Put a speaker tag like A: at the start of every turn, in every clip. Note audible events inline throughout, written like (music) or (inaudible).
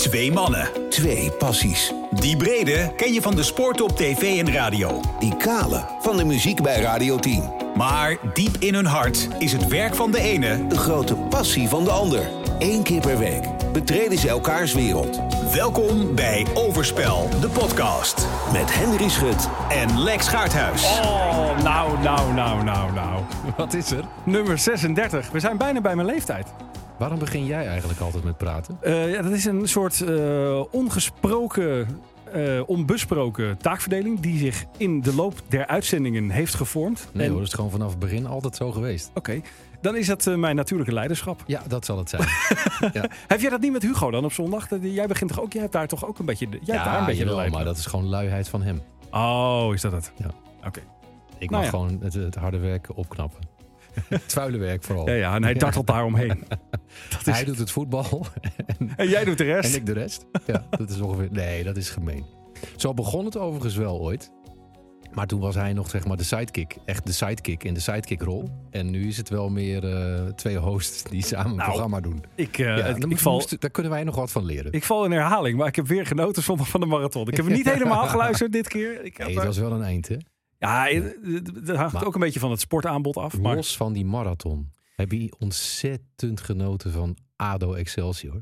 A: Twee mannen.
B: Twee passies.
A: Die brede ken je van de sport op tv en radio.
B: Die kale van de muziek bij Radio 10.
A: Maar diep in hun hart is het werk van de ene
B: De grote passie van de ander. Eén keer per week betreden ze elkaars wereld.
A: Welkom bij Overspel, de podcast.
B: Met Henry Schut
A: En Lex Gaarthuis.
C: Oh, nou, nou, nou, nou, nou.
D: Wat is er?
C: Nummer 36. We zijn bijna bij mijn leeftijd.
D: Waarom begin jij eigenlijk altijd met praten?
C: Eh, ja, dat is een soort eh, ongesproken, eh, onbesproken taakverdeling die zich in de loop der uitzendingen heeft gevormd.
D: Nee
C: En-
D: hoor, dat is gewoon vanaf het begin altijd zo geweest.
C: Oké, dan is dat mijn natuurlijke leiderschap.
D: Ja, dat zal het zijn. (laughs)
C: Heb jij dat niet met Hugo dan op zondag? Jij begint toch ook, jij hebt daar toch ook een beetje, de- jij hebt daar een beetje
D: jawel, maar dat is gewoon luiheid van hem.
C: Oh, is dat het?
D: Ja.
C: Oké.
D: Ik
C: Nou
D: mag
C: ja.
D: gewoon het, het harde werk opknappen. (laughs) het vuile werk vooral.
C: Ja, ja, en hij dartelt daar omheen. (laughs) Dat is...
D: Hij doet het voetbal (laughs)
C: En jij doet de rest.
D: en ik de rest. Ja, dat is ongeveer... Nee, dat is gemeen. Zo begon het overigens wel ooit. Maar toen was hij nog zeg maar de sidekick. Echt de sidekick in de sidekick-rol. En nu is het wel meer eh, twee hosts die samen een
C: Nou,
D: programma doen.
C: Ik, eh,
D: Ja,
C: ik, val,
D: daar kunnen wij nog wat van leren.
C: Ik val in herhaling, maar ik heb weer genoten zondag van de marathon. Ik heb niet helemaal geluisterd dit keer. Ik
D: Nee, het was wel een eind, hè?
C: Ja, dat hangt
D: Maar-
C: ook een beetje van het sportaanbod af. Maar
D: Los van die marathon heb je ontzettend genoten van ADO Excelsior.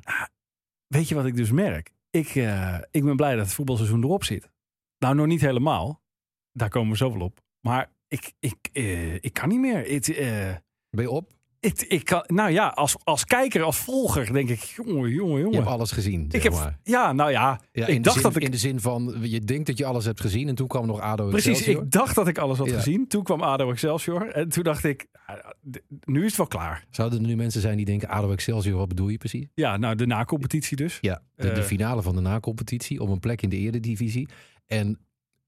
C: weet je wat ik dus merk? Ik, eh, ik ben blij dat het voetbalseizoen erop zit. Nou, nog niet helemaal. Daar komen we zoveel op. Maar ik, ik, eh, ik kan niet meer. Eh,
D: Ben je op?
C: Ik, ik kan, nou ja, als, als kijker, als volger, denk ik, jongen, jongen,
D: Je
C: jongen.
D: hebt alles gezien, zeg
C: heb, ja, nou ja,
D: Ja,
C: ik
D: in,
C: dacht
D: de zin,
C: dat ik
D: in de zin van, je denkt dat je alles hebt gezien en toen kwam nog ADO
C: Precies,
D: Excelsior.
C: ik dacht dat ik alles had
D: Ja.
C: gezien. Toen kwam ADO Excelsior. En toen dacht ik, ah, nu is het wel klaar.
D: Zouden er nu mensen zijn die denken, ADO Excelsior, wat bedoel je precies?
C: Ja, nou, de na-competitie dus.
D: Ja, de, de
C: Eh.
D: finale van de na-competitie om een plek in de eredivisie. En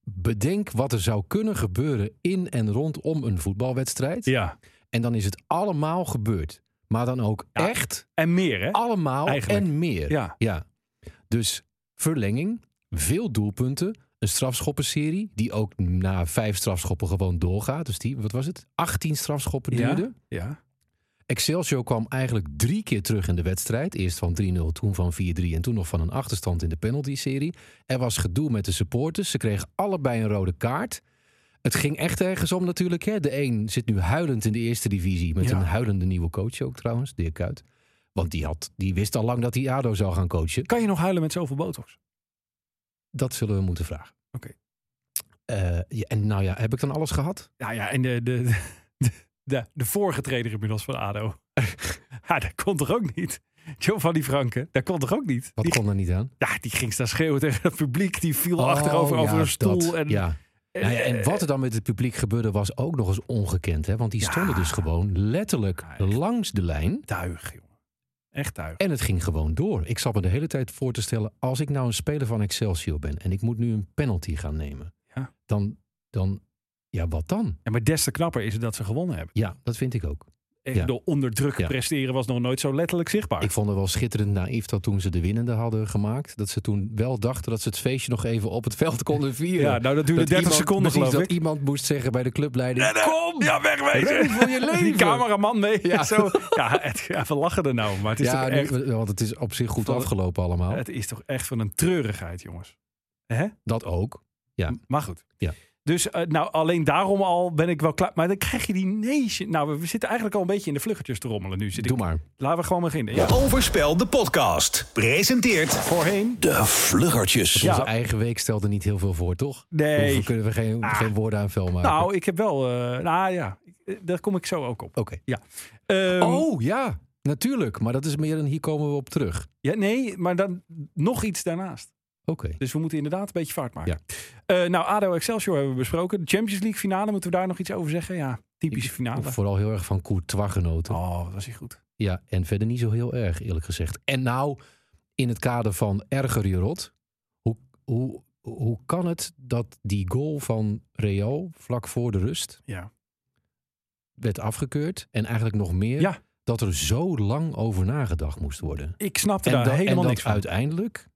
D: bedenk wat er zou kunnen gebeuren in en rondom een voetbalwedstrijd.
C: Ja,
D: En dan is het allemaal gebeurd. Maar dan ook
C: Ja.
D: echt
C: en meer hè?
D: allemaal
C: Eigenlijk.
D: en meer.
C: Ja.
D: ja. Dus verlenging, veel doelpunten, een strafschoppenserie die ook na vijf strafschoppen gewoon doorgaat. Dus die, wat was het? 18 strafschoppen
C: Ja.
D: duurde.
C: Ja.
D: Excelsior kwam eigenlijk drie keer terug in de wedstrijd. Eerst van 3-0, toen van 4-3 en toen nog van een achterstand in de penalty-serie. Er was gedoe met de supporters. Ze kregen allebei een rode kaart. Het ging echt ergens om natuurlijk. Hè. De een zit nu huilend in de eerste divisie. Met
C: Ja.
D: een huilende nieuwe coach ook trouwens, Dirk Kuyt. Want die, had, die wist al lang dat hij ADO zou gaan coachen.
C: Kan je nog huilen met zoveel botox?
D: Dat zullen we moeten vragen.
C: Oké.
D: Eh, ja, en nou ja, heb ik dan alles gehad?
C: Ja, ja, en de, de, de, de, de vorige trainer inmiddels van ADO. (laughs) ja, dat kon toch ook niet? Giovanni Franke, dat kon toch ook niet?
D: Wat
C: Die,
D: kon er niet aan?
C: ja, die ging staan schreeuwen tegen het publiek. Die viel
D: Oh,
C: achterover over een stoel.
D: dat,
C: en,
D: ja. Nou ja, en wat er dan met het publiek gebeurde was ook nog eens ongekend. Hè? Want die
C: Ja.
D: stonden dus gewoon letterlijk
C: Ja,
D: langs de lijn.
C: Tuig, jongen. Echt tuig.
D: En het ging gewoon door. Ik zat me de hele tijd voor te stellen... als ik nou een speler van Excelsior ben... en ik moet nu een penalty gaan nemen...
C: Ja.
D: Dan, dan... Ja, wat dan?
C: Ja, maar des te knapper is het dat ze gewonnen hebben.
D: Ja, dat vind ik ook.
C: Ik
D: Ja.
C: bedoel, onder druk
D: Ja.
C: presteren was nog nooit zo letterlijk zichtbaar.
D: Ik vond het wel schitterend naïef dat toen ze de winnende hadden gemaakt... dat ze toen wel dachten dat ze het feestje nog even op het veld konden vieren.
C: ja, nou dat duurde 30
D: iemand-
C: seconden geloof
D: dat
C: ik.
D: iemand moest zeggen bij de clubleiding...
C: Kom! Ja, wegwezen!
D: Voor je (laughs) leven!
C: Die cameraman mee. Ja,
D: Ja. (laughs)
C: Zo. ja, het, ja, we lachen er nou. Maar het is,
D: ja,
C: toch
D: nu-
C: echt,
D: want het is op zich goed
C: Van-
D: afgelopen allemaal.
C: het is toch echt van een treurigheid, jongens. Hè?
D: Dat ook. Ja.
C: Maar goed.
D: Ja.
C: Dus eh, nou, alleen daarom al ben ik wel klaar. Maar dan krijg je die nation. Nou, we, we zitten eigenlijk al een beetje in de vluggetjes te rommelen nu. Zit
D: Doe
C: ik,
D: maar.
C: Laten we gewoon beginnen. Ja.
A: Overspel, de podcast. Presenteert
C: Voorheen.
B: de vluggertjes.
C: Ja.
D: Onze eigen week stelde niet heel veel voor, toch?
C: Nee.
D: Hoeveel kunnen we geen,
C: Ah.
D: geen woorden aan vuil maken?
C: Nou, ik heb wel. eh, nou ja, ik- daar kom ik zo ook op.
D: Oké.
C: Ehm,
D: Oh, ja. Natuurlijk. Maar dat is meer een hier komen we op terug.
C: Ja, nee, maar dan nog iets daarnaast.
D: Oké.
C: Dus we moeten inderdaad een beetje vaart maken.
D: Ja.
C: Eh, nou, ADO Excelsior hebben we besproken. De Champions League finale, moeten we daar nog iets over zeggen? Ja, typische finale.
D: Vooral heel erg van Courtois genoten.
C: Oh, wat was hij goed.
D: Ja, en verder niet zo heel erg, eerlijk gezegd. En nou, in het kader van erger je rot. Hoe, hoe, hoe kan het dat die goal van Real vlak voor de rust
C: Ja.
D: werd afgekeurd? En eigenlijk nog meer,
C: Ja.
D: dat er zo lang over nagedacht moest worden.
C: Ik snapte
D: En,
C: daar
D: dat-
C: helemaal
D: en dat
C: niks van.
D: uiteindelijk,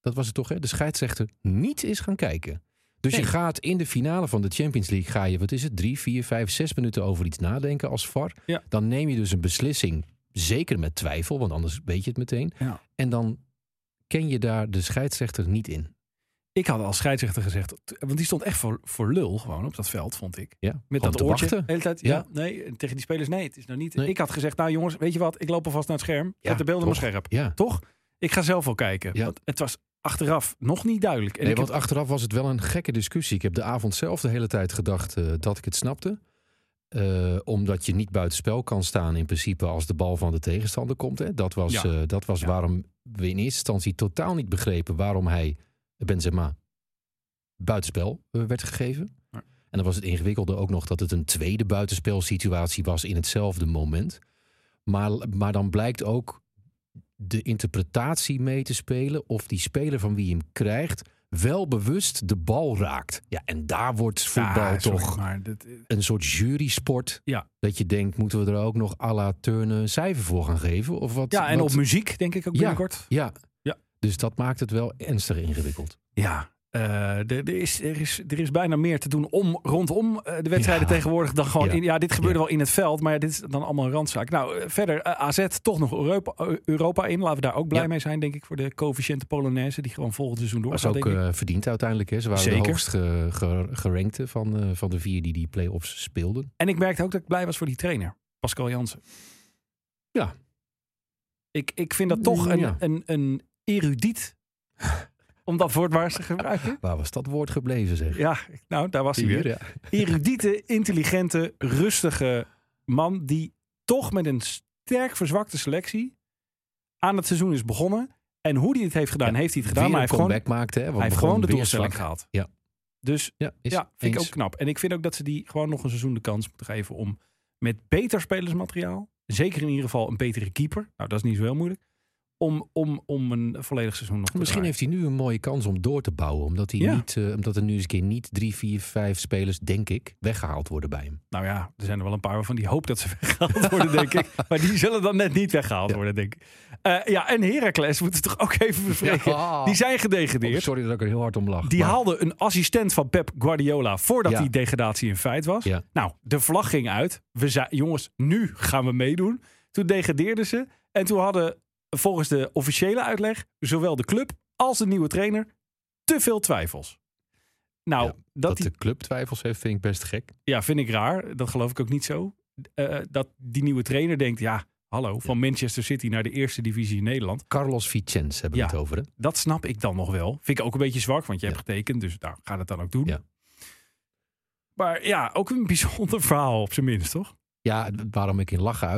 D: dat was het toch, hè, de scheidsrechter niet is gaan kijken. Dus
C: Nee.
D: je gaat in de finale van de Champions League, ga je, wat is het, drie, vier, vijf, zes minuten over iets nadenken als VAR.
C: Ja.
D: Dan neem je dus een beslissing, zeker met twijfel, want anders weet je het meteen.
C: Ja.
D: En dan ken je daar de scheidsrechter niet in.
C: Ik had als scheidsrechter gezegd, want die stond echt voor, voor lul gewoon op dat veld, vond ik.
D: Ja,
C: Met dat oortje.
D: wachten.
C: De hele tijd,
D: Ja.
C: ja. nee, tegen die spelers, nee, het is nou niet.
D: Nee.
C: Ik had gezegd, nou jongens, weet je wat, ik loop alvast naar het scherm.
D: Ja,
C: Zet de beelden maar
D: toch?
C: scherp.
D: Ja.
C: Toch? Ik ga zelf wel kijken.
D: Ja.
C: Want het was achteraf nog niet duidelijk. En
D: Nee, want
C: heb-
D: achteraf was het wel een gekke discussie. Ik heb de avond zelf de hele tijd gedacht eh, dat ik het snapte. Eh, omdat je niet buitenspel kan staan in principe als de bal van de tegenstander komt. Hè. Dat was,
C: Ja.
D: eh, dat was
C: Ja.
D: waarom we in eerste instantie totaal niet begrepen waarom hij Benzema buitenspel werd gegeven.
C: Ja.
D: En dan was het ingewikkelde ook nog dat het een tweede buitenspelsituatie was in hetzelfde moment. Maar, maar dan blijkt ook de interpretatie mee te spelen of die speler van wie je hem krijgt wel bewust de bal raakt. Ja, en daar wordt voetbal
C: Ja, sorry,
D: toch
C: Maar dat,
D: een soort jury-sport.
C: Ja.
D: Dat je denkt, moeten we er ook nog à la turnen een cijfer voor gaan geven? Of wat,
C: ja, en
D: wat-
C: op muziek denk ik ook
D: Ja.
C: binnenkort.
D: Ja.
C: Ja.
D: Dus dat maakt het wel ernstig ingewikkeld.
C: Ja. Eh, er, er, is, er, is, er is bijna meer te doen om, rondom eh, de wedstrijden
D: Ja.
C: tegenwoordig dan gewoon
D: Ja.
C: in. Ja, dit gebeurde
D: Ja.
C: wel in het veld, maar ja, dit is dan allemaal een randzaak. Nou, eh, verder eh, AZ toch nog Europa, eh, Europa in. Laten we daar ook blij mee zijn, denk ik, voor de coëfficiënte Polonaise die gewoon volgend seizoen
D: Dat was
C: doorgaat.
D: ook eh, verdiend uiteindelijk. Hè. Ze waren
C: Zeker.
D: de hoogst ge, ge- gerankte van, eh, van de vier die die play-offs speelden.
C: En ik merkte ook dat ik blij was voor die trainer, Pascal Jansen.
D: Ja.
C: Ik, ik vind dat toch een,
D: Ja.
C: een, een erudiet, om dat woord maar eens te gebruiken.
D: Waar was dat woord gebleven zeg?
C: Ja, nou, daar was hij weer.
D: ja.
C: Erudiete, intelligente, rustige man die toch met een sterk verzwakte selectie aan het seizoen is begonnen. En hoe hij het heeft gedaan,
D: Ja,
C: heeft hij het gedaan. Maar hij heeft gewoon,
D: maakte. Hè,
C: hij heeft gewoon de doelstelling gehaald.
D: Ja.
C: Dus
D: Ja, is
C: ja, vind ik ook knap. En ik vind ook dat ze die gewoon nog een seizoen de kans moeten geven om met beter spelersmateriaal, zeker in ieder geval een betere keeper, nou dat is niet zo heel moeilijk, om, om, om een volledig seizoen nog te
D: Misschien
C: draaien.
D: heeft hij nu een mooie kans om door te bouwen. Omdat, hij
C: Ja.
D: niet, eh, omdat er nu eens een keer niet drie, vier, vijf spelers, denk ik, weggehaald worden bij hem.
C: Nou ja, er zijn er wel een paar waarvan die hoop dat ze (laughs) weggehaald worden, denk ik. (laughs) Maar die zullen dan net niet weggehaald
D: Ja.
C: worden, denk ik. Eh, ja, en Heracles moeten we toch ook even bespreken.
D: Ja.
C: Die zijn
D: Oh,
C: gedegradeerd.
D: sorry dat ik er heel hard om lach.
C: Die
D: maar-
C: haalde een assistent van Pep Guardiola voordat die degradatie in feit was. Nou, de vlag ging uit. We zei, jongens, nu gaan we meedoen. Toen degradeerden ze. En toen hadden volgens de officiële uitleg zowel de club als de nieuwe trainer te veel twijfels. Nou,
D: Ja,
C: dat,
D: dat
C: die,
D: de club twijfels heeft, vind ik best gek.
C: ja, vind ik raar. Dat geloof ik ook niet zo. Eh, dat die nieuwe trainer denkt, ja, hallo, van Manchester City naar de eerste divisie in Nederland.
D: Carlos Vicens hebben we
C: Ja.
D: het over. Hè?
C: Dat snap ik dan nog wel. Vind ik ook een beetje zwak, want je hebt getekend. Dus daar gaat het dan ook doen.
D: Ja.
C: Maar ja, ook een (laughs) bijzonder verhaal op zijn minst, toch?
D: Ja, waarom ik in lachen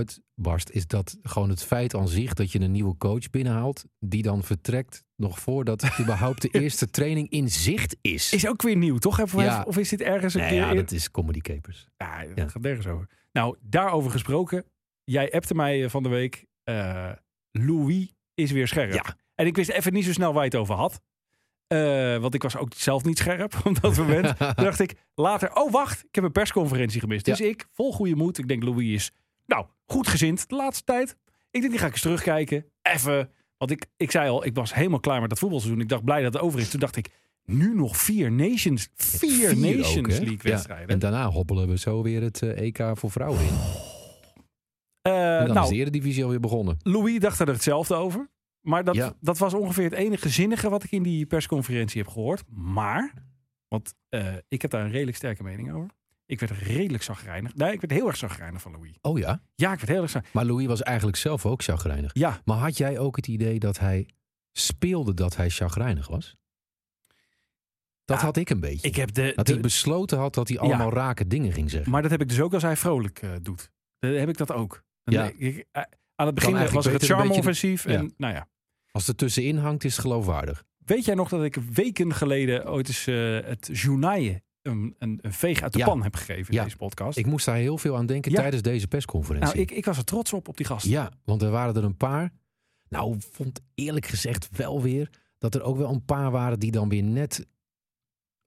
D: uitbarst, is dat gewoon het feit aan zich dat je een nieuwe coach binnenhaalt, die dan vertrekt nog voordat (laughs) überhaupt de eerste training in zicht is.
C: Is ook weer nieuw, toch?
D: Ja.
C: Of is dit ergens een
D: Nee,
C: keer...
D: ja,
C: in-
D: dat is Comedy Capers.
C: Ja, dat
D: Ja.
C: gaat nergens over. Nou, daarover gesproken. Jij appte mij eh, van de week. eh, Louis is weer scherp.
D: Ja.
C: En ik wist even niet zo snel waar je het over had. Eh, want ik was ook zelf niet scherp (laughs) op dat moment. Toen dacht ik later, oh wacht, ik heb een persconferentie gemist. Dus ik, vol goede moed, ik denk Louis is, nou, goed gezind de laatste tijd. Ik denk, die ga ik eens terugkijken. Even, want ik, ik zei al, ik was helemaal klaar met dat voetbalseizoen. Ik dacht, blij dat het over is. Toen dacht ik, nu nog vier Nations, vier, Nations? League
D: Ja,
C: wedstrijden.
D: En daarna hobbelen we zo weer het eh, EK voor vrouwen in.
C: Eh,
D: en dan
C: nou,
D: is de Eredivisie alweer begonnen.
C: Louis dacht er hetzelfde over. Maar dat,
D: Ja.
C: dat was ongeveer het enige zinnige wat ik in die persconferentie heb gehoord. Maar, want eh, ik heb daar een redelijk sterke mening over. Ik werd redelijk zagrijnig. Nee, ik werd heel erg zagrijnig van Louis.
D: Oh ja?
C: Ja, ik werd heel erg zagrijnig.
D: Maar Louis was eigenlijk zelf ook chagrijnig.
C: Ja,
D: Maar had jij ook het idee dat hij speelde dat hij chagrijnig was? Dat
C: Ja,
D: had ik een beetje.
C: ik heb de...
D: dat
C: de-
D: hij besloten had dat hij allemaal rake dingen ging zeggen.
C: maar dat heb ik dus ook als hij vrolijk eh, doet. Dan heb ik dat ook. Dan
D: Ja.
C: ik, eh, aan het begin was het charme-offensief. En nou ja.
D: Als het tussenin hangt, is het geloofwaardig.
C: Weet jij nog dat ik weken geleden ooit eens eh, het journaille een, een, een veeg uit de
D: Ja.
C: pan heb gegeven in
D: Ja.
C: deze podcast?
D: Ik moest daar heel veel aan denken
C: Ja.
D: tijdens deze persconferentie.
C: nou, ik, ik was er trots op, op die gast.
D: Ja, want er waren er een paar. Nou, vond eerlijk gezegd wel weer dat er ook wel een paar waren die dan weer net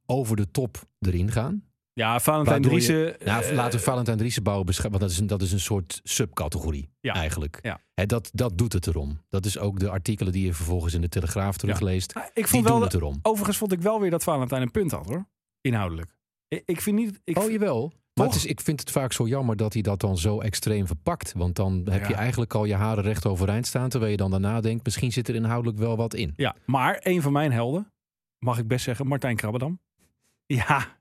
D: over de top erin gaan.
C: Ja, Valentijn Driessen.
D: Nou, laten we Valentijn Driessen bouwen beschrijven, want dat is een, dat is een soort subcategorie
C: Ja.
D: eigenlijk.
C: Ja.
D: Dat, dat doet het erom. Dat is ook de artikelen die je vervolgens in de Telegraaf terugleest.
C: ah, ik vond wel,
D: het erom.
C: overigens vond ik wel weer dat Valentijn een punt had hoor. Inhoudelijk. Ik, ik vind niet. Ik,
D: Oh, jawel. Maar het is, ik vind het vaak zo jammer dat hij dat dan zo extreem verpakt. Want dan heb je eigenlijk al je haren recht overeind staan. Terwijl je dan daarna denkt, misschien zit er inhoudelijk wel wat in.
C: Ja, maar een van mijn helden, mag ik best zeggen, Martijn Krabbedam. Ja,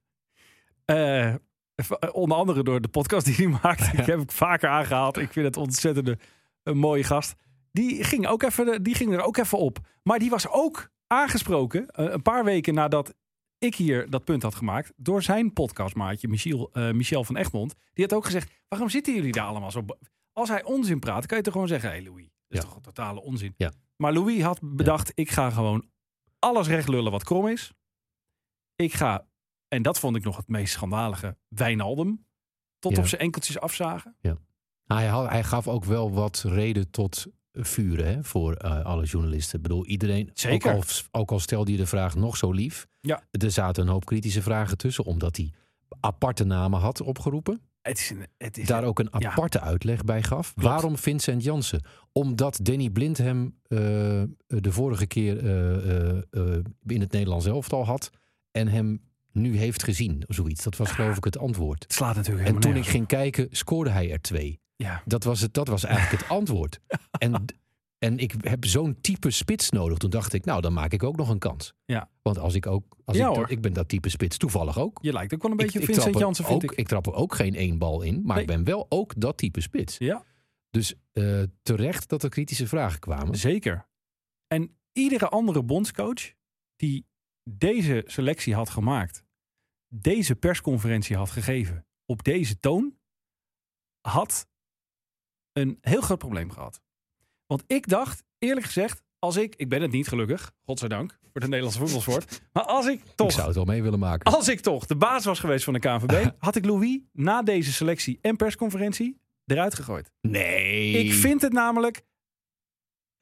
C: Eh, v- onder andere door de podcast die hij maakt. (laughs) Ik heb hem vaker aangehaald. Ik vind het ontzettend een mooie gast. Die ging, ook even, die ging er ook even op. Maar die was ook aangesproken, eh, een paar weken nadat ik hier dat punt had gemaakt, door zijn podcastmaatje Michiel, eh, Michel van Egmond. Die had ook gezegd, waarom zitten jullie daar allemaal zo... Als hij onzin praat, kan je toch gewoon zeggen, hé hey Louis, dat is
D: Ja.
C: toch een totale onzin.
D: Ja.
C: Maar Louis had bedacht, ik ga gewoon alles recht lullen wat krom is. Ik ga, en dat vond ik nog het meest schandalige, Wijnaldum tot
D: Ja.
C: op zijn enkeltjes afzagen.
D: Hij, had- hij gaf ook wel wat reden tot vuren hè, voor eh, alle journalisten. Ik bedoel, iedereen,
C: Zeker.
D: Ook, al, ook al stelde je de vraag nog zo lief.
C: Ja.
D: Er zaten een hoop kritische vragen tussen, omdat hij aparte namen had opgeroepen.
C: Het is een, het is
D: Daar ook een
C: ja.
D: aparte uitleg bij gaf.
C: Klopt.
D: Waarom Vincent Jansen? Omdat Danny Blind hem eh, de vorige keer eh, in het Nederlands elftal had. En hem nu heeft gezien. Zoiets. Dat was geloof ik het antwoord.
C: het slaat natuurlijk
D: En toen ik ging kijken, scoorde hij er twee.
C: Ja.
D: Dat was, het, dat was eigenlijk het antwoord. (laughs) En, en ik heb zo'n type spits nodig. Toen dacht ik, nou, dan maak ik ook nog een kans.
C: Ja.
D: Want als ik ook, als
C: Ja,
D: ik,
C: hoor.
D: ik ben dat type spits toevallig ook.
C: Je lijkt ook wel een beetje
D: ik,
C: Vincent
D: er
C: Jansen, vind
D: ook,
C: ik.
D: ik trap er ook geen één bal in, maar
C: Nee.
D: ik ben wel ook dat type spits.
C: Ja.
D: Dus eh, terecht dat er kritische vragen kwamen.
C: Zeker. En iedere andere bondscoach die deze selectie had gemaakt, deze persconferentie had gegeven, op deze toon, had een heel groot probleem gehad. Want ik dacht, eerlijk gezegd, als ik, ik ben het niet gelukkig, godzijdank, voor de Nederlandse voetbalsport, maar als ik
D: Ik
C: toch
D: zou het wel mee willen maken.
C: als ik toch de baas was geweest van de KNVB, (laughs) had ik Louis na deze selectie en persconferentie eruit gegooid.
D: Nee.
C: Ik vind het namelijk.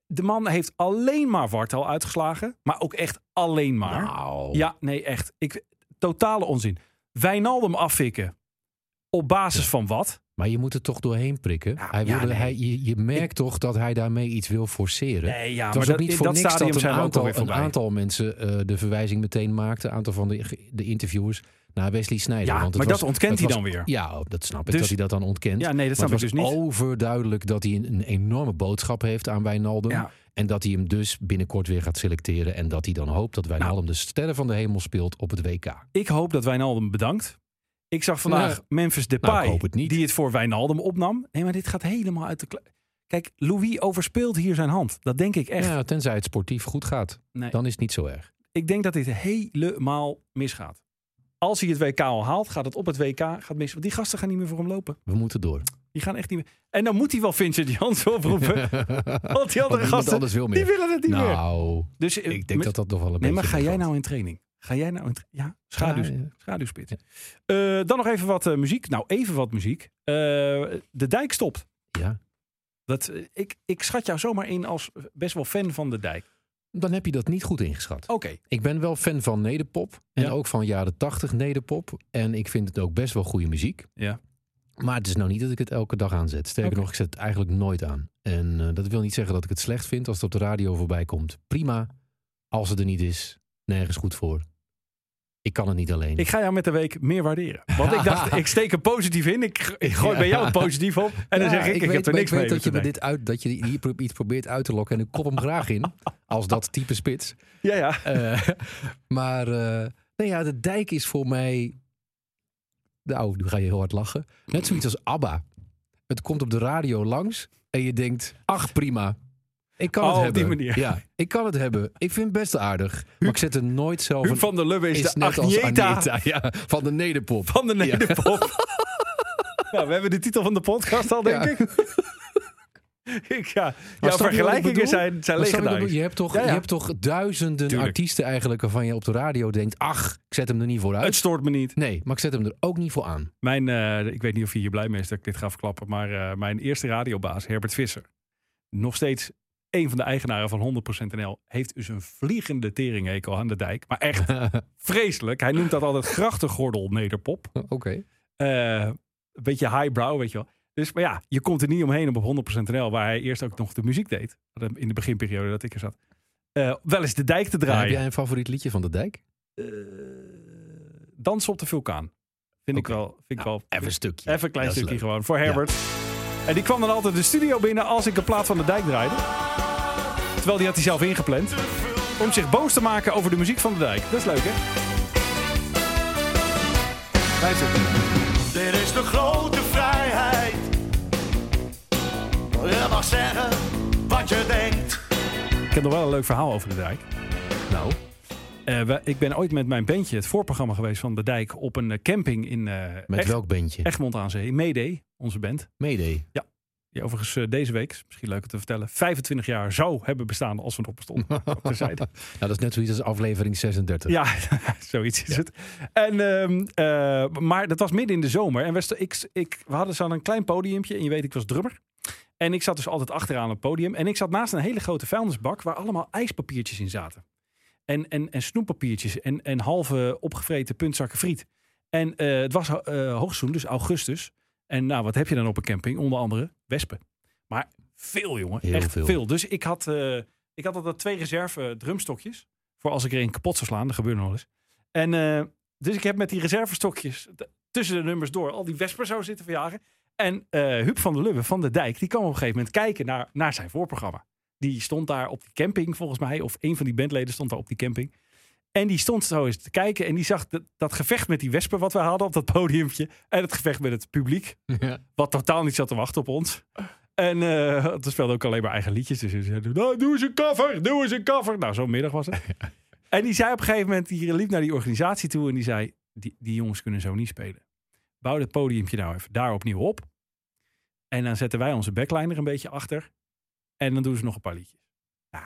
C: De man heeft alleen maar Wartel uitgeslagen. Maar ook echt alleen maar.
D: Nou.
C: Ja, nee, echt. Ik, totale onzin. Wijnaldum afvikken. Op basis van wat?
D: Maar je moet er toch doorheen prikken.
C: Ja,
D: hij
C: ja,
D: wilde,
C: nee.
D: hij, je, je merkt toch dat hij daarmee iets wil forceren.
C: Nee, ja,
D: het was ook niet voor
C: dat
D: niks dat een aantal, een aantal mensen eh, de verwijzing meteen maakten. Een aantal van de, de interviewers naar Wesley Sneijder.
C: Ja,
D: Want
C: maar
D: was-
C: dat ontkent hij
D: was-
C: dan weer.
D: Ja, dat snap ik
C: Dus-
D: dat hij dat dan ontkent.
C: Ja, nee, dat
D: Maar
C: snap ik dus niet.
D: overduidelijk dat hij een, een enorme boodschap heeft aan Wijnaldum.
C: Ja.
D: En dat hij hem dus binnenkort weer gaat selecteren. En dat hij dan hoopt dat Wijnaldum de sterren van de hemel speelt op het WK.
C: Ik hoop dat Wijnaldum bedankt. Ik zag vandaag. Memphis
D: Nou,
C: Depay,
D: het
C: die het voor Wijnaldum opnam. Nee, maar dit gaat helemaal uit de... Kijk, Louis overspeelt hier zijn hand. Dat denk ik echt.
D: Ja, tenzij het sportief goed gaat.
C: Nee.
D: Dan is het niet zo erg.
C: ik denk dat dit helemaal misgaat. Als hij het WK al haalt, gaat het op het WK gaat mis. Want die gasten gaan niet meer voor hem lopen.
D: We moeten door.
C: Die gaan echt niet meer. En dan moet hij wel Vincent Janssen (laughs) oproepen. (laughs) Want die andere gasten,
D: wil
C: die
D: meer.
C: willen het niet meer.
D: Nou,
C: Dus eh,
D: ik denk dat dat nog wel een
C: Nee,
D: beetje...
C: maar ga jij nou in training? Ga jij nou Ja, schaduw,
D: Ja, ja.
C: schaduwspits. Eh, dan nog even wat eh, muziek. Nou, even wat muziek. Eh, de dijk stopt.
D: Ja.
C: Dat, ik, ik schat jou zomaar in als best wel fan van de dijk.
D: Dan heb je dat niet goed ingeschat.
C: Oké.
D: Ik ben wel fan van nederpop. En ook van jaren tachtig nederpop. En ik vind het ook best wel goede muziek.
C: Ja.
D: Maar het is nou niet dat ik het elke dag aanzet. Sterker nog, ik zet het eigenlijk nooit aan. En dat wil niet zeggen dat ik het slecht vind als het op de radio voorbij komt. Prima. Als het er niet is, nergens goed voor. Ik kan het niet alleen.
C: Ik ga jou met de week meer waarderen. Want ik dacht, (laughs) ik steek er positief in. Ik, ik gooi bij jou positief op. En dan zeg ik, ik,
D: weet,
C: heb er niks
D: ik
C: mee.
D: weet dat je, dit uit, dat je hier iets probeert uit te lokken. En ik kop hem graag in. (laughs) Als dat type spits.
C: Ja, ja.
D: Eh, (laughs) maar eh, nee, ja, de dijk is voor mij. Nou, nu ga je heel hard lachen. Net zoiets als ABBA. Het komt op de radio langs en je denkt: ach, prima. Ik kan
C: Oh,
D: het
C: op
D: hebben.
C: die manier.
D: Ja, ik kan het hebben. Ik vind het best aardig. Maar ik zet er nooit zelf
C: Huub van der Lubbe is,
D: is
C: de Agneta
D: Agneta, ja, van de nederpop.
C: van de nederpop. (laughs) nou, we hebben de titel van de podcast al, denk
D: Ja.
C: ik. (laughs) ik ja, jouw
D: je
C: vergelijkingen zijn, zijn
D: je
C: legendarisch.
D: bedoel? Je hebt toch,
C: Ja, ja.
D: Je hebt toch duizenden
C: Tuurlijk.
D: artiesten eigenlijk waarvan je op de radio denkt: ach, ik zet hem er niet voor
C: Het
D: uit.
C: stoort me niet.
D: Nee, maar ik zet hem er ook niet voor aan.
C: Mijn, eh, ik weet niet of je hier blij mee is dat ik dit ga verklappen, maar eh, mijn eerste radiobaas, Herbert Visser, nog steeds een van de eigenaren van 100% NL, heeft dus een vliegende teringhekel aan de dijk. Maar echt (laughs) vreselijk. Hij noemt dat altijd grachtengordel nederpop. (laughs)
D: Oké.
C: Eh, een beetje highbrow, weet je wel. Dus, maar ja, je komt er niet omheen op 100% NL, waar hij eerst ook nog de muziek deed. In de beginperiode dat ik er zat. Eh, wel eens de dijk te
D: Heb
C: draaien.
D: jij een favoriet liedje van de dijk?
C: Eh, Dansen op de vulkaan. Vind ik wel. Vind ik
D: Nou,
C: wel
D: even een stukje.
C: Even een klein stukje
D: leuk.
C: gewoon voor Herbert. En die kwam dan altijd de studio binnen als ik een plaat van de dijk draaide. Terwijl die had hij zelf ingepland. Om zich boos te maken over de muziek van de dijk. Dat is leuk, hè? Luister.
E: Dit is de grote vrijheid. Je mag zeggen wat je denkt.
C: Ik heb nog wel een leuk verhaal over de dijk.
D: Nou,
C: Eh, we- ik ben ooit met mijn bandje, het voorprogramma geweest van de dijk, op een eh, camping in eh
D: met
C: Echt-
D: welk bandje?
C: Egmond aan Zee. Mayday, onze band.
D: Mayday.
C: Die overigens eh, deze week, is misschien leuk om te vertellen, 25 jaar zou hebben bestaan als we erop bestonden. Op (laughs) de zijde.
D: Nou, dat is net zoiets als aflevering 36.
C: Ja, (laughs) zoiets is het. En, ehm, eh, maar dat was midden in de zomer. En we, ik, ik, we hadden zo'n klein podiumpje. En je weet, ik was drummer. En ik zat dus altijd achteraan op het podium. En ik zat naast een hele grote vuilnisbak waar allemaal ijspapiertjes in zaten. En, en, en snoeppapiertjes en, en halve opgevreten puntzakken friet. En eh, het was eh hoogseizoen, dus augustus. En nou, wat heb je dan op een camping? Onder andere wespen. Maar veel, jongen.
D: Heel
C: Echt
D: veel.
C: veel. Dus ik had, eh, ik had altijd twee reserve drumstokjes. Voor als ik er een kapot zou slaan. Dat gebeurt nog eens. En eh, dus ik heb met die reservestokjes t- tussen de nummers door al die wespen zo zitten verjagen. En eh Huub van der Lubbe van de Dijk, die kwam op een gegeven moment kijken naar, naar zijn voorprogramma. Die stond daar op die camping volgens mij. Of een van die bandleden stond daar op die camping. En die stond zo eens te kijken en die zag dat, dat gevecht met die wespen wat we hadden op dat podiumpje. En het gevecht met het publiek.
D: Ja.
C: Wat totaal niet zat te wachten op ons. En eh er speelden ook alleen maar eigen liedjes. Dus ze zeiden, nou, doe eens een cover, doe eens een cover. Nou, zo'n middag was het. (laughs) En die zei op een gegeven moment, die liep naar die organisatie toe en die zei, die, die jongens kunnen zo niet spelen. Bouw dat podiumpje nou even daar opnieuw op. En dan zetten wij onze backline er een beetje achter. En dan doen ze nog een paar liedjes. Nou,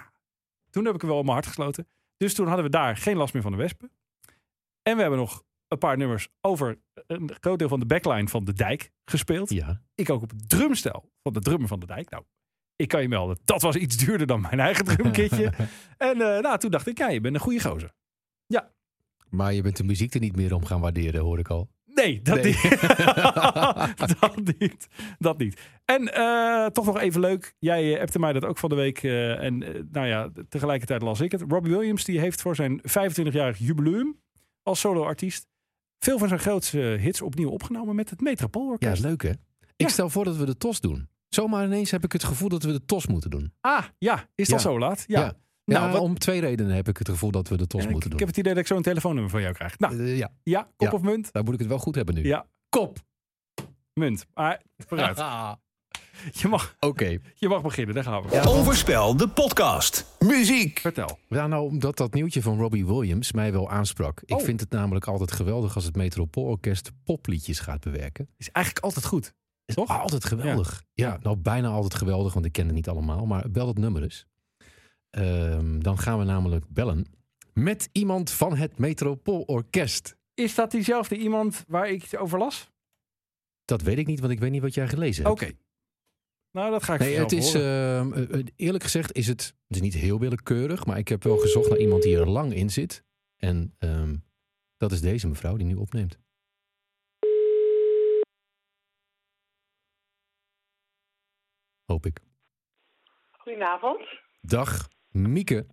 C: toen heb ik er wel op mijn hart gesloten. Dus toen hadden we daar geen last meer van de wespen. En we hebben nog een paar nummers over een groot deel van de backline van de dijk gespeeld.
D: Ja.
C: Ik ook op het drumstel van de drummer van de dijk. Nou, ik kan je melden, dat was iets duurder dan mijn eigen drumkitje. (laughs) en eh, nou, toen dacht ik, ja, je bent een goede gozer.
D: Maar je bent de muziek er niet meer om gaan waarderen, hoor ik al.
C: Nee, dat
D: Nee.
C: niet. (laughs) dat niet. Dat niet. En eh, toch nog even leuk. Jij eh, appte mij dat ook van de week. eh, en eh, nou ja, tegelijkertijd las ik het. Robbie Williams die heeft voor zijn 25-jarig jubileum als solo-artiest veel van zijn grootste hits opnieuw opgenomen met het
D: Ja,
C: Metropoolorkest.
D: leuk hè? Ik stel voor dat we de tos doen. Zomaar ineens heb ik het gevoel dat we de tos moeten doen.
C: Ah, ja. Is dat
D: Ja.
C: zo laat? Ja.
D: Ja.
C: Nou,
D: Ja,
C: wat-
D: om twee redenen heb ik het gevoel dat we de tos
C: ik,
D: moeten
C: ik
D: doen.
C: heb het idee dat ik zo een telefoonnummer van jou krijg. Nou,
D: Eh, ja,
C: ja, kop
D: Ja.
C: of munt?
D: daar moet ik het wel goed hebben nu.
C: Ja, kop. Munt. Maar vooruit. (laughs) Je mag,
D: Oké.
C: je mag beginnen, daar gaan we.
A: Overspel, de podcast. Muziek.
C: Vertel.
D: Ja, nou, omdat dat nieuwtje van Robbie Williams mij wel aansprak. Ik
C: Oh.
D: vind het namelijk altijd geweldig als het Metropoolorkest popliedjes gaat bewerken.
C: Is eigenlijk altijd goed.
D: Is
C: Toch?
D: altijd geweldig. Ja. nou bijna altijd geweldig, want ik ken het niet allemaal. Maar bel het nummer eens. Ehm, dan gaan we namelijk bellen met iemand van het Metropoolorkest.
C: Is dat diezelfde iemand waar ik het over las?
D: Dat weet ik niet, want ik weet niet wat jij gelezen
C: Oké.
D: hebt.
C: Nou, dat ga ik
D: Nee, het is, ehm, eh, eh, eerlijk gezegd is het, het is niet heel willekeurig, maar ik heb wel gezocht naar iemand die er lang in zit. En ehm, dat is deze mevrouw die nu opneemt. Hoop ik.
F: Goedenavond.
D: Dag, Mieke.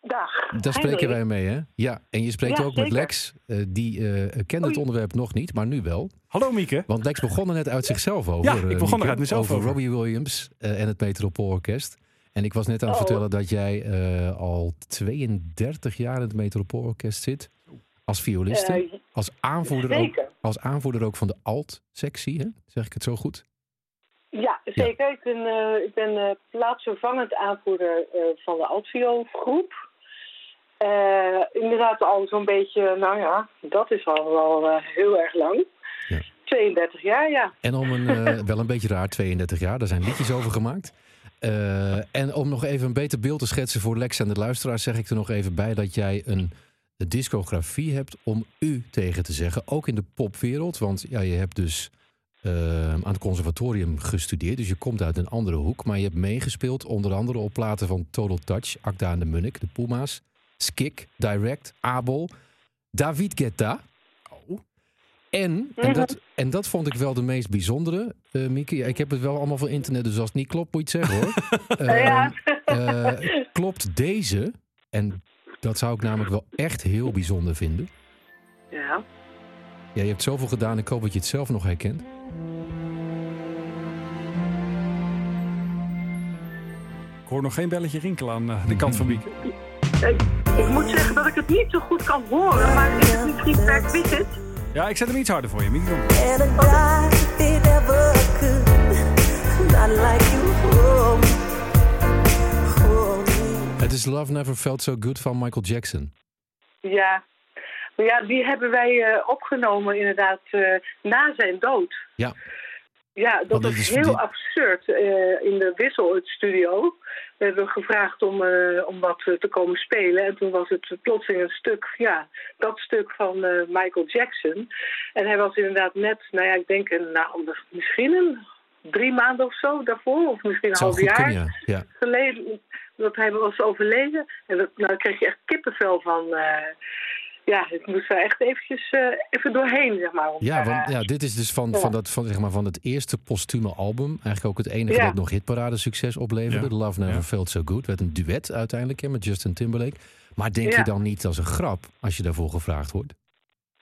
F: Dag.
D: Daar spreken wij mee, hè? Ja, en je spreekt
F: Ja,
D: ook met. Lex. eh, die eh kende het onderwerp nog niet, maar nu wel.
C: Hallo Mieke.
D: Want Lex begon er net uit zichzelf over.
C: Ja, ik
D: eh,
C: begon
D: Mieke,
C: er uit mezelf over.
D: Robbie Williams eh, en het Metropoolorkest. En ik was net aan het
F: Oh.
D: vertellen dat jij eh, al 32 jaar in het Metropoolorkest zit. Als violiste. Als, aanvoerder ook, als aanvoerder ook van de alt-sectie, hè? zeg ik het zo goed?
F: Ja, zeker. Ik ben, eh, ik ben eh, plaatsvervangend aanvoerder eh, van de Altvio-groep. Inderdaad al zo'n beetje, nou ja, dat is al wel heel erg lang.
D: Ja.
F: 32 jaar, ja.
D: En om een, (laughs) wel een beetje raar, 32 jaar, daar zijn liedjes over gemaakt. En om nog even een beter beeld te schetsen voor Lex en de luisteraars, zeg ik er nog even bij dat jij een, een discografie hebt om u tegen te zeggen. Ook in de popwereld, want ja, je hebt dus eh, aan het conservatorium gestudeerd, dus je komt uit een andere hoek. Maar je hebt meegespeeld, onder andere op platen van Total Touch, Akda en de Munnik, de Puma's, Skik, Direct, Abel, David Guetta. En, en, dat, en dat vond ik wel de meest bijzondere, eh Mieke. Ja, ik heb het wel allemaal van internet, dus als het niet klopt, moet je het zeggen hoor. (laughs)
F: Ja.
D: Ehm, eh, klopt deze, en dat zou ik namelijk wel echt heel bijzonder vinden.
F: ja.
D: Ja, je hebt zoveel gedaan. Ik hoop dat je het zelf nog herkent.
C: Ik hoor nog geen belletje rinkelen aan eh, de kant van Mieke.
F: Ik, ik moet zeggen dat ik het niet zo goed kan horen, maar is het misschien per quiz?
C: Ja, ik zet hem iets harder voor je. Mieke. kom.
G: And a guy if it ever could, not like you. Me.
D: Het is Love Never Felt So Good van Michael Jackson.
F: Ja. Maar ja, die hebben wij eh, opgenomen inderdaad eh, na zijn dood.
D: Ja.
F: Ja, dat
D: dit
F: is
D: is-
F: heel absurd. eh, in de Wissel, het studio, we hebben gevraagd om, eh, om wat eh, te komen spelen. En toen was het plotseling een stuk, ja, dat stuk van eh, Michael Jackson. En hij was inderdaad net, nou ja, ik denk een, nou, misschien een drie maanden of zo daarvoor. Of misschien een half jaar
D: kunnen, ja. ja.
F: geleden dat hij was overleden. En dat, nou, daar kreeg je echt kippenvel van. Ja, ik moest daar echt eventjes eh, even doorheen, zeg maar. om
D: Ja,
F: daar,
D: want
F: eh,
D: ja, dit is dus van,
F: ja.
D: van, dat, van, zeg maar, van het eerste postume album. Eigenlijk ook het enige
F: Ja.
D: dat nog hitparade succes opleverde.
C: Ja.
D: Love Never
C: Ja.
D: Felt So Good. Werd een duet uiteindelijk hè, met Justin Timberlake. Maar denk
F: Ja.
D: je dan niet als een grap als je daarvoor gevraagd wordt?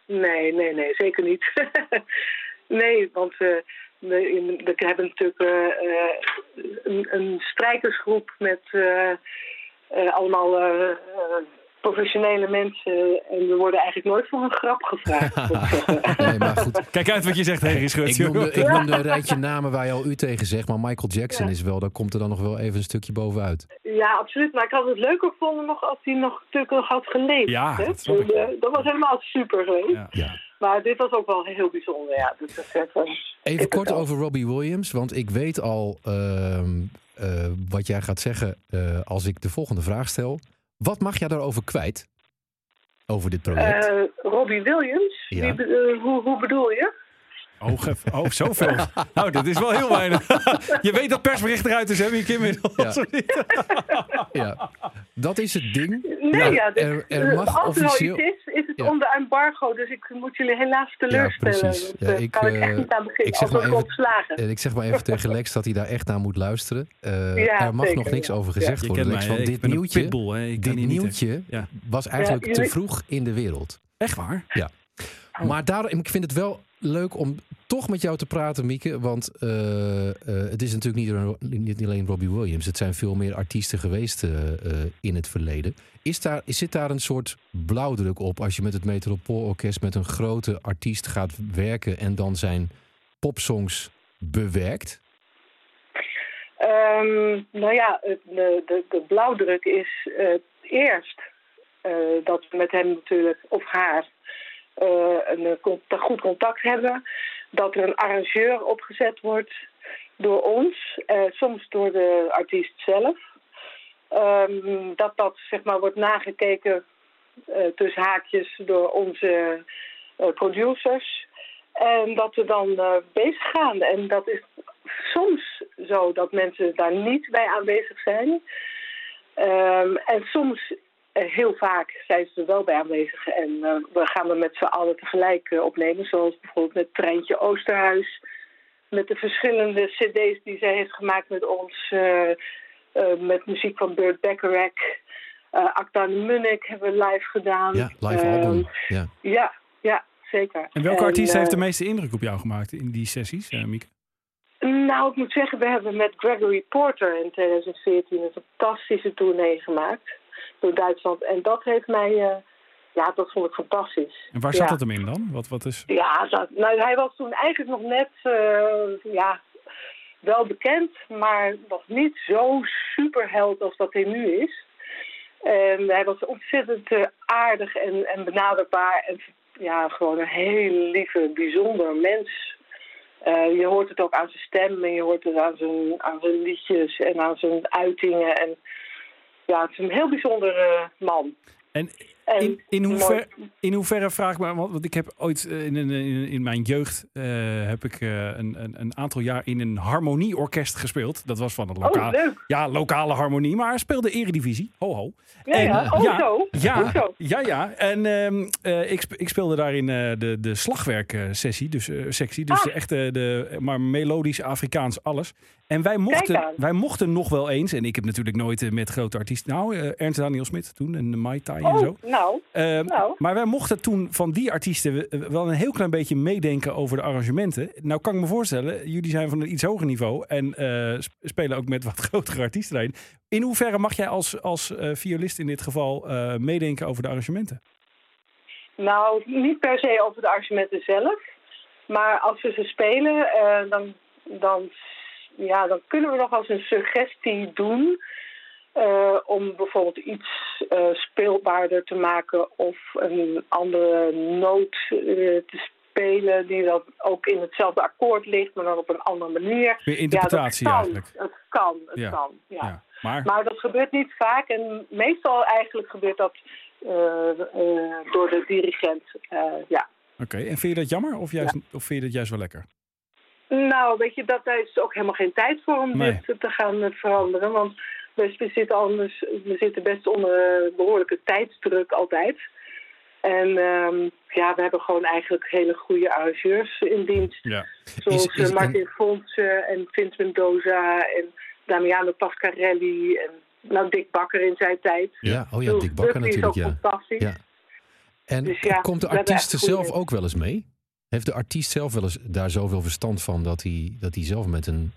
F: Nee, nee, nee, zeker niet. (laughs) nee, want eh, we, in- we hebben natuurlijk eh, eh, een, een strijkersgroep met eh, eh, allemaal eh, eh, professionele mensen. En we worden eigenlijk nooit voor een grap gevraagd. (laughs)
D: Nee, maar goed.
C: Kijk uit wat je zegt, Henry Schut.
D: Ik noemde, ik (laughs) noemde een rijtje namen waar je al u tegen zegt. Maar Michael Jackson
F: Ja.
D: is wel, daar komt er dan nog wel even een stukje bovenuit.
F: Ja, absoluut. Maar ik had het leuker gevonden nog als hij nog natuurlijk nog had geleefd.
C: Ja,
F: hè?
C: dat.
F: Dus, eh, dat was helemaal super geweest.
C: Ja.
D: Ja.
F: Maar dit was ook wel heel bijzonder, ja. Dus dat is even,
D: Even kort
F: wel.
D: over Robbie Williams. Want ik weet al ehm, eh, wat jij gaat zeggen eh, als ik de volgende vraag stel. Wat mag jij daarover kwijt? Over dit project?
F: Eh, Robbie Williams?
D: Ja.
F: Wie eh, hoe, hoe bedoel je?
C: Oh, oh, zoveel. (laughs) Nou, dat is wel heel weinig. je weet dat persbericht eruit is, hè, Mieke, inmiddels?
D: Ja. (laughs) ja. Dat is het ding.
F: Nee,
D: Ja,
F: ja, dit-
D: er, er
F: eh,
D: mag
F: als er nou
D: officieel...
F: iets is, is het
D: Ja.
F: onder embargo. Dus ik moet jullie helaas
D: Ja,
F: teleurstellen.
D: precies.
F: want,
D: Ja,
F: eh,
D: ik,
F: kan ik echt
D: eh,
F: niet aan beginnen.
D: ik zeg maar
F: ik
D: even-. En ik zeg maar even tegen Lex dat hij daar echt naar moet luisteren. Eh,
F: Ja,
D: er mag
F: zeker,
D: nog niks
F: ja.
D: over
F: Ja.
D: gezegd worden, Lex.
C: mij,
D: Want dit nieuwtje,
C: pitbull, hè? Ik kan
D: dit nieuwtje
C: Ja.
D: was eigenlijk
F: Ja,
D: te vroeg in de wereld.
C: Echt waar?
D: Maar daarom, ik vind het wel leuk om toch met jou te praten, Mieke. Want eh, eh, het is natuurlijk niet, een- niet alleen Robbie Williams. Het zijn veel meer artiesten geweest eh, in het verleden. Is daar, zit daar een soort blauwdruk op als je met het Metropoolorkest met een grote artiest gaat werken en dan zijn popsongs bewerkt?
F: Ehm, nou ja, de, de, de blauwdruk is eerst dat we met hem natuurlijk, of haar, een eh, goed contact hebben. Dat er een arrangeur opgezet wordt door ons, eh, soms door de artiest zelf. Ehm, dat dat zeg maar wordt nagekeken eh, tussen haakjes door onze eh, producers. En dat we dan eh, bezig gaan. En dat is soms zo dat mensen daar niet bij aanwezig zijn. Ehm, en soms, eh, heel vaak, zijn ze er wel bij aanwezig. En eh, we gaan er met z'n allen tegelijk eh, opnemen. Zoals bijvoorbeeld met Treintje Oosterhuis. Met de verschillende cd's die zij heeft gemaakt met ons. eh, eh, met muziek van Burt Bacharach. Eh Acta de Munnik hebben we live gedaan.
D: Ja, live
F: Ehm,
D: album. Ja.
F: Ja, ja, zeker.
C: En welke artiest
F: eh,
C: heeft de meeste indruk op jou gemaakt in die sessies, eh, Mieke?
F: Nou, ik moet zeggen, we hebben met Gregory Porter in 2014 een fantastische tournee gemaakt door Duitsland. En dat heeft mij, eh, ja, dat vond ik fantastisch.
C: En waar zat
F: ja.
C: dat hem in dan? Wat, wat is...
F: Ja, dat, nou, hij was toen eigenlijk nog net, eh, ja, wel bekend, maar nog niet zo superheld als dat hij nu is. En hij was ontzettend eh, aardig en, en benaderbaar en ja, gewoon een hele lieve, bijzonder mens. Je hoort het ook aan zijn stem en je hoort het aan zijn, aan zijn liedjes en aan zijn uitingen. En ja, het is een heel bijzondere man.
C: En
F: En
C: in, in,
F: mooi-
C: hoever, in hoeverre vraag ik me, want ik heb ooit eh, in, in, in, mijn jeugd eh, heb ik eh, een, een, een aantal jaar in een harmonieorkest gespeeld. Dat was van een
F: Oh,
C: lokale, ja, lokale harmonie, maar speelde eredivisie. Ho ho.
F: Ja,
C: En,
F: ja. Oh,
C: ja,
F: zo. Oh,
C: Ja,
F: zo.
C: ja, ja. En ehm, eh, ik, ik speelde daarin de, de slagwerksessie, dus sectie, dus
F: Ah.
C: de echte, de, maar melodisch Afrikaans alles. En wij mochten, wij mochten nog wel eens, en ik heb natuurlijk nooit met grote artiesten, nou, Ernst Daniel Smit toen en Mai Tai en zo.
F: Nou,
C: Ehm,
F: nou.
C: Maar wij mochten toen van die artiesten wel een heel klein beetje meedenken over de arrangementen. Nou kan ik me voorstellen, jullie zijn van een iets hoger niveau en eh, sp- spelen ook met wat (laughs) grotere artiesten erin. In hoeverre mag jij als, als eh, violist in dit geval eh, meedenken over de arrangementen?
F: Nou, niet per se over de arrangementen zelf. Maar als we ze spelen, dan, dan, ja, dan kunnen we nog als een suggestie doen. Eh, om bijvoorbeeld iets eh, speelbaarder te maken of een andere noot eh, te spelen die dan ook in hetzelfde akkoord ligt, maar dan op een andere manier.
C: Weer interpretatie
F: ja, dat kan.
C: eigenlijk.
F: Het kan, het
C: Ja.
F: kan. Ja.
C: Ja. Maar,
F: Maar dat gebeurt niet vaak en meestal eigenlijk gebeurt dat door de dirigent. ja.
C: oké. En vind je dat jammer of, juist, of vind je dat juist wel lekker?
F: Nou, weet je, dat, daar is ook helemaal geen tijd voor om
C: Nee.
F: dit te gaan veranderen. Want we, we zitten anders, we zitten best onder eh, behoorlijke tijdsdruk altijd. En ehm, ja, we hebben gewoon eigenlijk hele goede arrangeurs in dienst.
C: Ja.
F: Zoals
D: Is- is-
F: eh, Martin Fonsen en Vince Mendoza en Damiano Pascarelli en nou, Dick Bakker in zijn tijd.
D: Ja, oh ja, Dick Bakker
F: Buckley is
D: natuurlijk,
F: ook
D: ja.
F: fantastisch.
D: Ja. En
F: Dus ja,
D: komt de artiest er zelf ook wel eens mee? Heeft de artiest zelf wel eens daar zoveel verstand van dat hij, dat hij zelf met een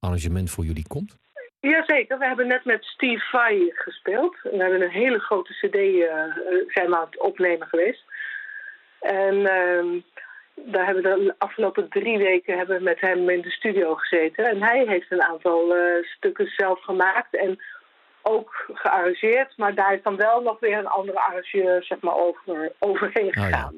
D: arrangement voor jullie komt?
F: Jazeker, we hebben net met Steve Vai gespeeld. We hebben een hele grote cd eh, eh, zijn we aan het opnemen geweest. En ehm, daar hebben we de afgelopen drie weken hebben we met hem in de studio gezeten. En hij heeft een aantal eh, stukken zelf gemaakt en ook gearrangeerd. Maar daar is dan wel nog weer een andere arrangeur zeg maar, over, overheen
D: Ah, ja.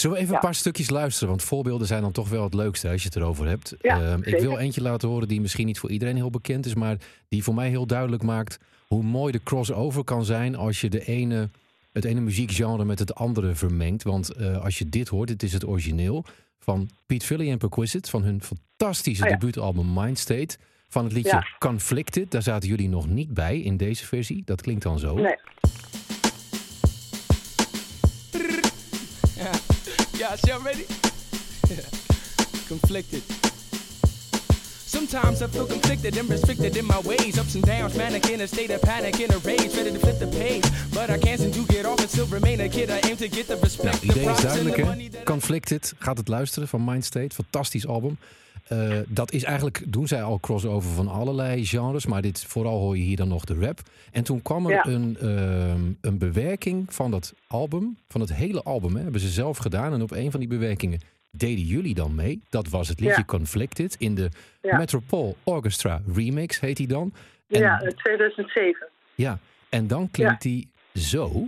D: Zullen we even
F: Ja.
D: een paar stukjes luisteren? Want voorbeelden zijn dan toch wel het leukste als je het erover hebt.
F: Ja,
D: Ehm, ik wil eentje laten horen die misschien niet voor iedereen heel bekend is, maar die voor mij heel duidelijk maakt hoe mooi de crossover kan zijn als je de ene, het ene muziekgenre met het andere vermengt. Want eh, als je dit hoort, dit is het origineel van Pete Philly en Perquisite van hun fantastische
F: Oh ja.
D: debuutalbum Mindstate. Van het liedje. Conflicted, daar zaten jullie nog niet bij in deze versie. Dat klinkt dan zo.
F: Nee.
H: Yeah, y'all ready? (laughs) conflicted. Sometimes I feel conflicted and restricted in my ways. Ups and downs, manic in a state of panic, in a rage, ready to flip the page. But I can't seem to get off and still remain a kid. I aim to get the respect,
D: Nou, idee is duidelijk, hè? Conflicted, gaat het luisteren van Mindstate. Fantastisch album. Eh, dat is eigenlijk, doen zij al crossover van allerlei genres. Maar dit, vooral hoor je hier dan nog de rap. En toen kwam er
F: Ja.
D: een, ehm, een bewerking van dat album. Van het hele album, hè, hebben ze zelf gedaan. En op een van die bewerkingen deden jullie dan mee. Dat was het liedje
F: Ja.
D: Conflicted. In de
F: Ja.
D: Metropole Orchestra Remix heet die dan. En,
F: Ja, in 2007.
D: ja, en dan klinkt die zo.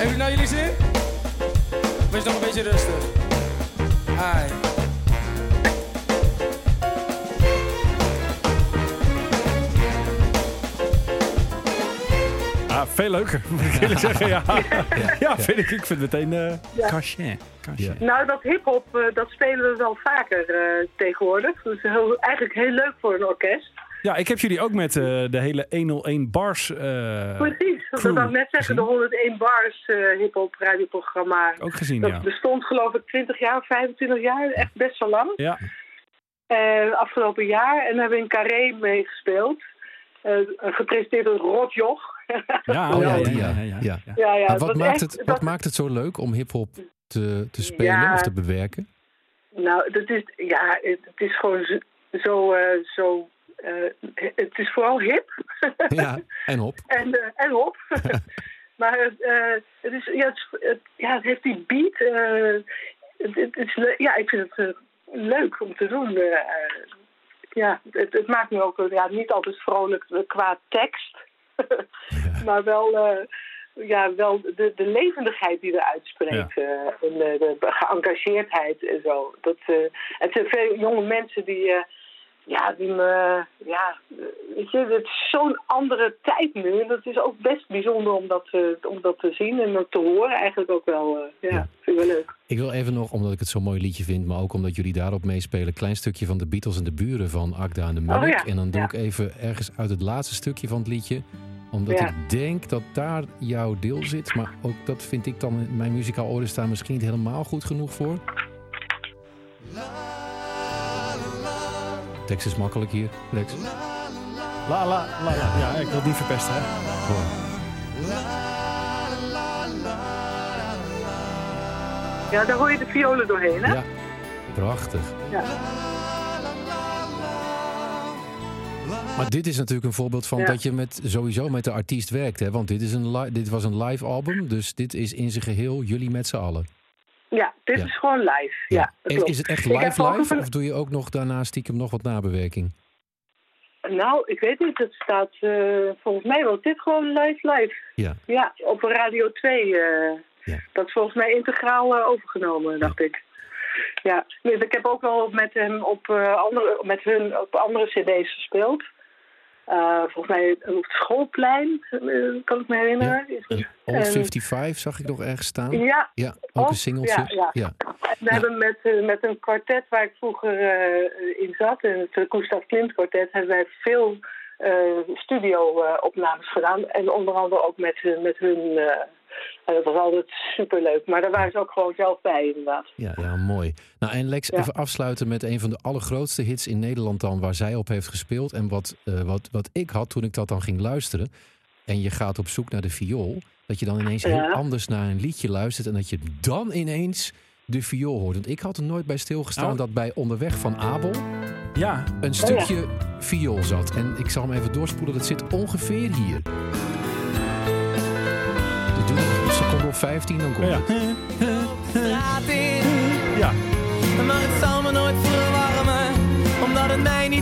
H: Hebben jullie nou jullie zin? Wees nog een beetje rustig. Hi.
C: Ah, veel leuker, (laughs) moet ik eerlijk zeggen. Ja, (laughs) ja, vind ik. Ik vind het meteen eh cachet. cachet.
D: Ja.
F: Nou, dat hip-hop, eh, dat spelen we wel vaker eh, tegenwoordig. Dus heel, eigenlijk heel leuk voor een orkest.
C: Ja, ik heb jullie ook met eh, de hele 101 bars eh,
F: Precies, dat wou ik net zeggen. De
C: gezien.
F: 101 Bars eh hip-hop radioprogramma.
C: Ook gezien,
F: Dat
C: ja.
F: bestond geloof ik 20 jaar, 25 jaar. Echt best wel lang.
C: Ja,
F: Eh, afgelopen jaar. En hebben we in Carré meegespeeld. Eh, gepresenteerd door Rod Joch.
C: ja,
D: Oh ja,
C: ja, ja,
D: ja. wat, maakt
F: echt-
D: het, wat
F: dat-
D: maakt het zo leuk om hip-hop te, te spelen
F: Ja.
D: of te bewerken?
F: Nou, dat is, ja, het, het is gewoon zo... zo, eh, zo eh, het is vooral hip. (laughs)
D: Ja, en hop.
F: En, eh, en op. (laughs) maar het, eh, het, is, ja, het, ja, het heeft die beat. eh, het, het is, ja, ik vind het eh, leuk om te doen. eh, eh, ja, het, het maakt me ook eh, ja, niet altijd vrolijk eh, qua tekst. (laughs) maar wel, eh, ja, wel de, de levendigheid die eruit spreekt. eh, en de, de geëngageerdheid en zo. Dat, eh, het zijn veel jonge mensen die... eh, ja, die me, ja, weet je, het is zo'n andere tijd nu. En dat is ook best bijzonder om dat, eh, om dat te zien en te horen eigenlijk ook wel. eh, ja,
D: Ja.
F: vind ik wel leuk.
D: Ik wil even nog, omdat ik het zo'n mooi liedje vind, maar ook omdat jullie daarop meespelen, een klein stukje van de Beatles en de buren van Agda en de Munnik.
F: Oh ja,
D: En dan doe
F: ja.
D: ik even ergens uit het laatste stukje van het liedje, omdat
F: Ja.
D: ik denk dat daar jouw deel zit. Maar ook dat vind ik dan, in mijn muzikaal oren staan misschien niet helemaal goed genoeg voor. Tekst is makkelijk hier, Lex.
C: La, la, la, la. Ja, ik wil het niet verpesten, hè.
F: Ja, daar hoor je de violen doorheen, hè?
D: Ja, prachtig.
F: Ja.
D: Maar dit is natuurlijk een voorbeeld van
F: Ja.
D: dat je met, sowieso met de artiest werkt. Hè? Want dit, is een dit was een live album, dus dit is in zijn geheel jullie met z'n allen.
F: Ja, dit
D: Ja.
F: is gewoon live. Ja,
D: is, het echt live live of doe je ook nog daarna stiekem nog wat nabewerking?
F: Nou, ik weet niet. Het staat eh, volgens mij wel dit gewoon live live.
D: Ja.
F: Ja, op Radio 2. eh,
D: Ja.
F: Dat is volgens mij integraal eh, overgenomen, dacht ik. Ja, dus ik heb ook wel met hem op andere, met hun op andere cd's gespeeld. Eh, volgens mij op het schoolplein, eh, kan ik me herinneren. En-
D: 55 zag ik nog ergens staan.
F: Ja,
D: Ja, ook
F: Oh,
D: een singeltje.
F: ja, we hebben met, eh, met een kwartet waar ik vroeger in zat, het Gustav Klimt kwartet, hebben wij veel studio-opnames gedaan. En onder andere ook met, met hun. En dat was altijd superleuk. Maar daar waren ze ook gewoon zelf bij, inderdaad.
D: Ja, ja, mooi. Nou, en Lex,
F: Ja.
D: even afsluiten met een van de allergrootste hits in Nederland dan, waar zij op heeft gespeeld. En wat, eh, wat, wat ik had toen ik dat dan ging luisteren. En je gaat op zoek naar de viool. Dat je dan ineens heel anders naar een liedje luistert. En dat je dan ineens de viool hoort. Want ik had er nooit bij stilgestaan
C: Nou.
D: dat bij Onderweg van Abel
C: Ja,
D: een stukje viool zat. En ik zal hem even doorspoelen. Dat zit ongeveer hier. Dus doe een seconde of 15, dan komt
C: ja.
D: het.
H: straat in.
C: Ja,
H: Maar het zal me nooit verwarmen, omdat het mij niet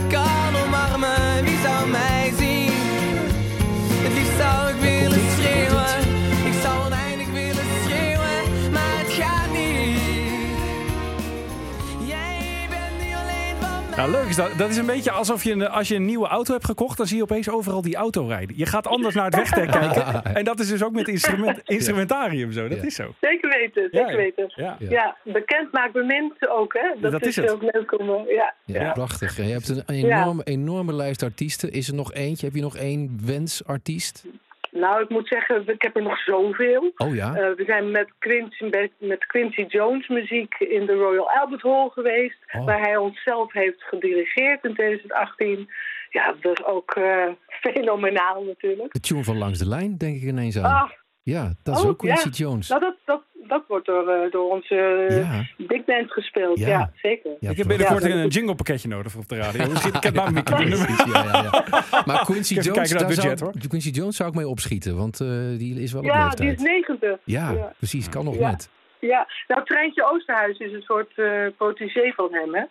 C: Nou, leuk is dat. Dat is een beetje alsof je, een- als je een nieuwe auto hebt gekocht, dan zie je opeens overal die auto rijden. Je gaat anders naar het wegdek (laughs) kijken. En dat is dus ook met instrument, instrumentarium zo. Dat
D: Ja.
C: is zo.
F: Zeker weten,
C: Ja,
F: zeker
C: ja.
F: weten.
C: Ja.
D: Ja.
F: Ja, bekend maakt bemind ook, hè? Dat,
C: Dat is
F: is,
C: het.
F: ook leuk om... eh, ja,
D: Ja,
F: ja.
D: prachtig. En je hebt een enorme, enorme lijst artiesten. Is er nog eentje? Heb je nog één wensartiest?
F: Nou, ik moet zeggen, ik heb er nog zoveel.
D: Oh ja?
F: Eh, we zijn met Quincy, met- Quincy Jones muziek in de Royal Albert Hall geweest.
D: Oh.
F: Waar hij onszelf heeft gedirigeerd in 2018. Ja, dat is ook eh, (laughs) fenomenaal natuurlijk.
D: De tune van Langs de Lijn, denk ik ineens aan.
F: Ah,
D: ja, dat is
F: oh,
D: ook Quincy
F: ja.
D: Jones.
F: nou, dat, dat, dat wordt door, eh, door onze
D: Ja.
F: big band gespeeld.
D: Ja.
F: Ja, zeker.
D: Ja,
C: Ik heb binnenkort
F: Ja.
C: een jingle pakketje nodig voor op de radio. (laughs) Misschien ik heb nou een
D: ja, ja, ja. Maar Quincy (laughs) Jones,
C: kijken naar het
D: daar
C: budget,
D: zou, Quincy Jones zou ik mee opschieten, want eh, die is wel op
F: Ja,
D: leeftijd.
F: die is 90.
D: Ja,
F: Ja.
D: precies, kan nog
F: Ja.
D: net.
F: Ja, nou, Treintje Oosterhuis is een soort eh protégé van hem, hè?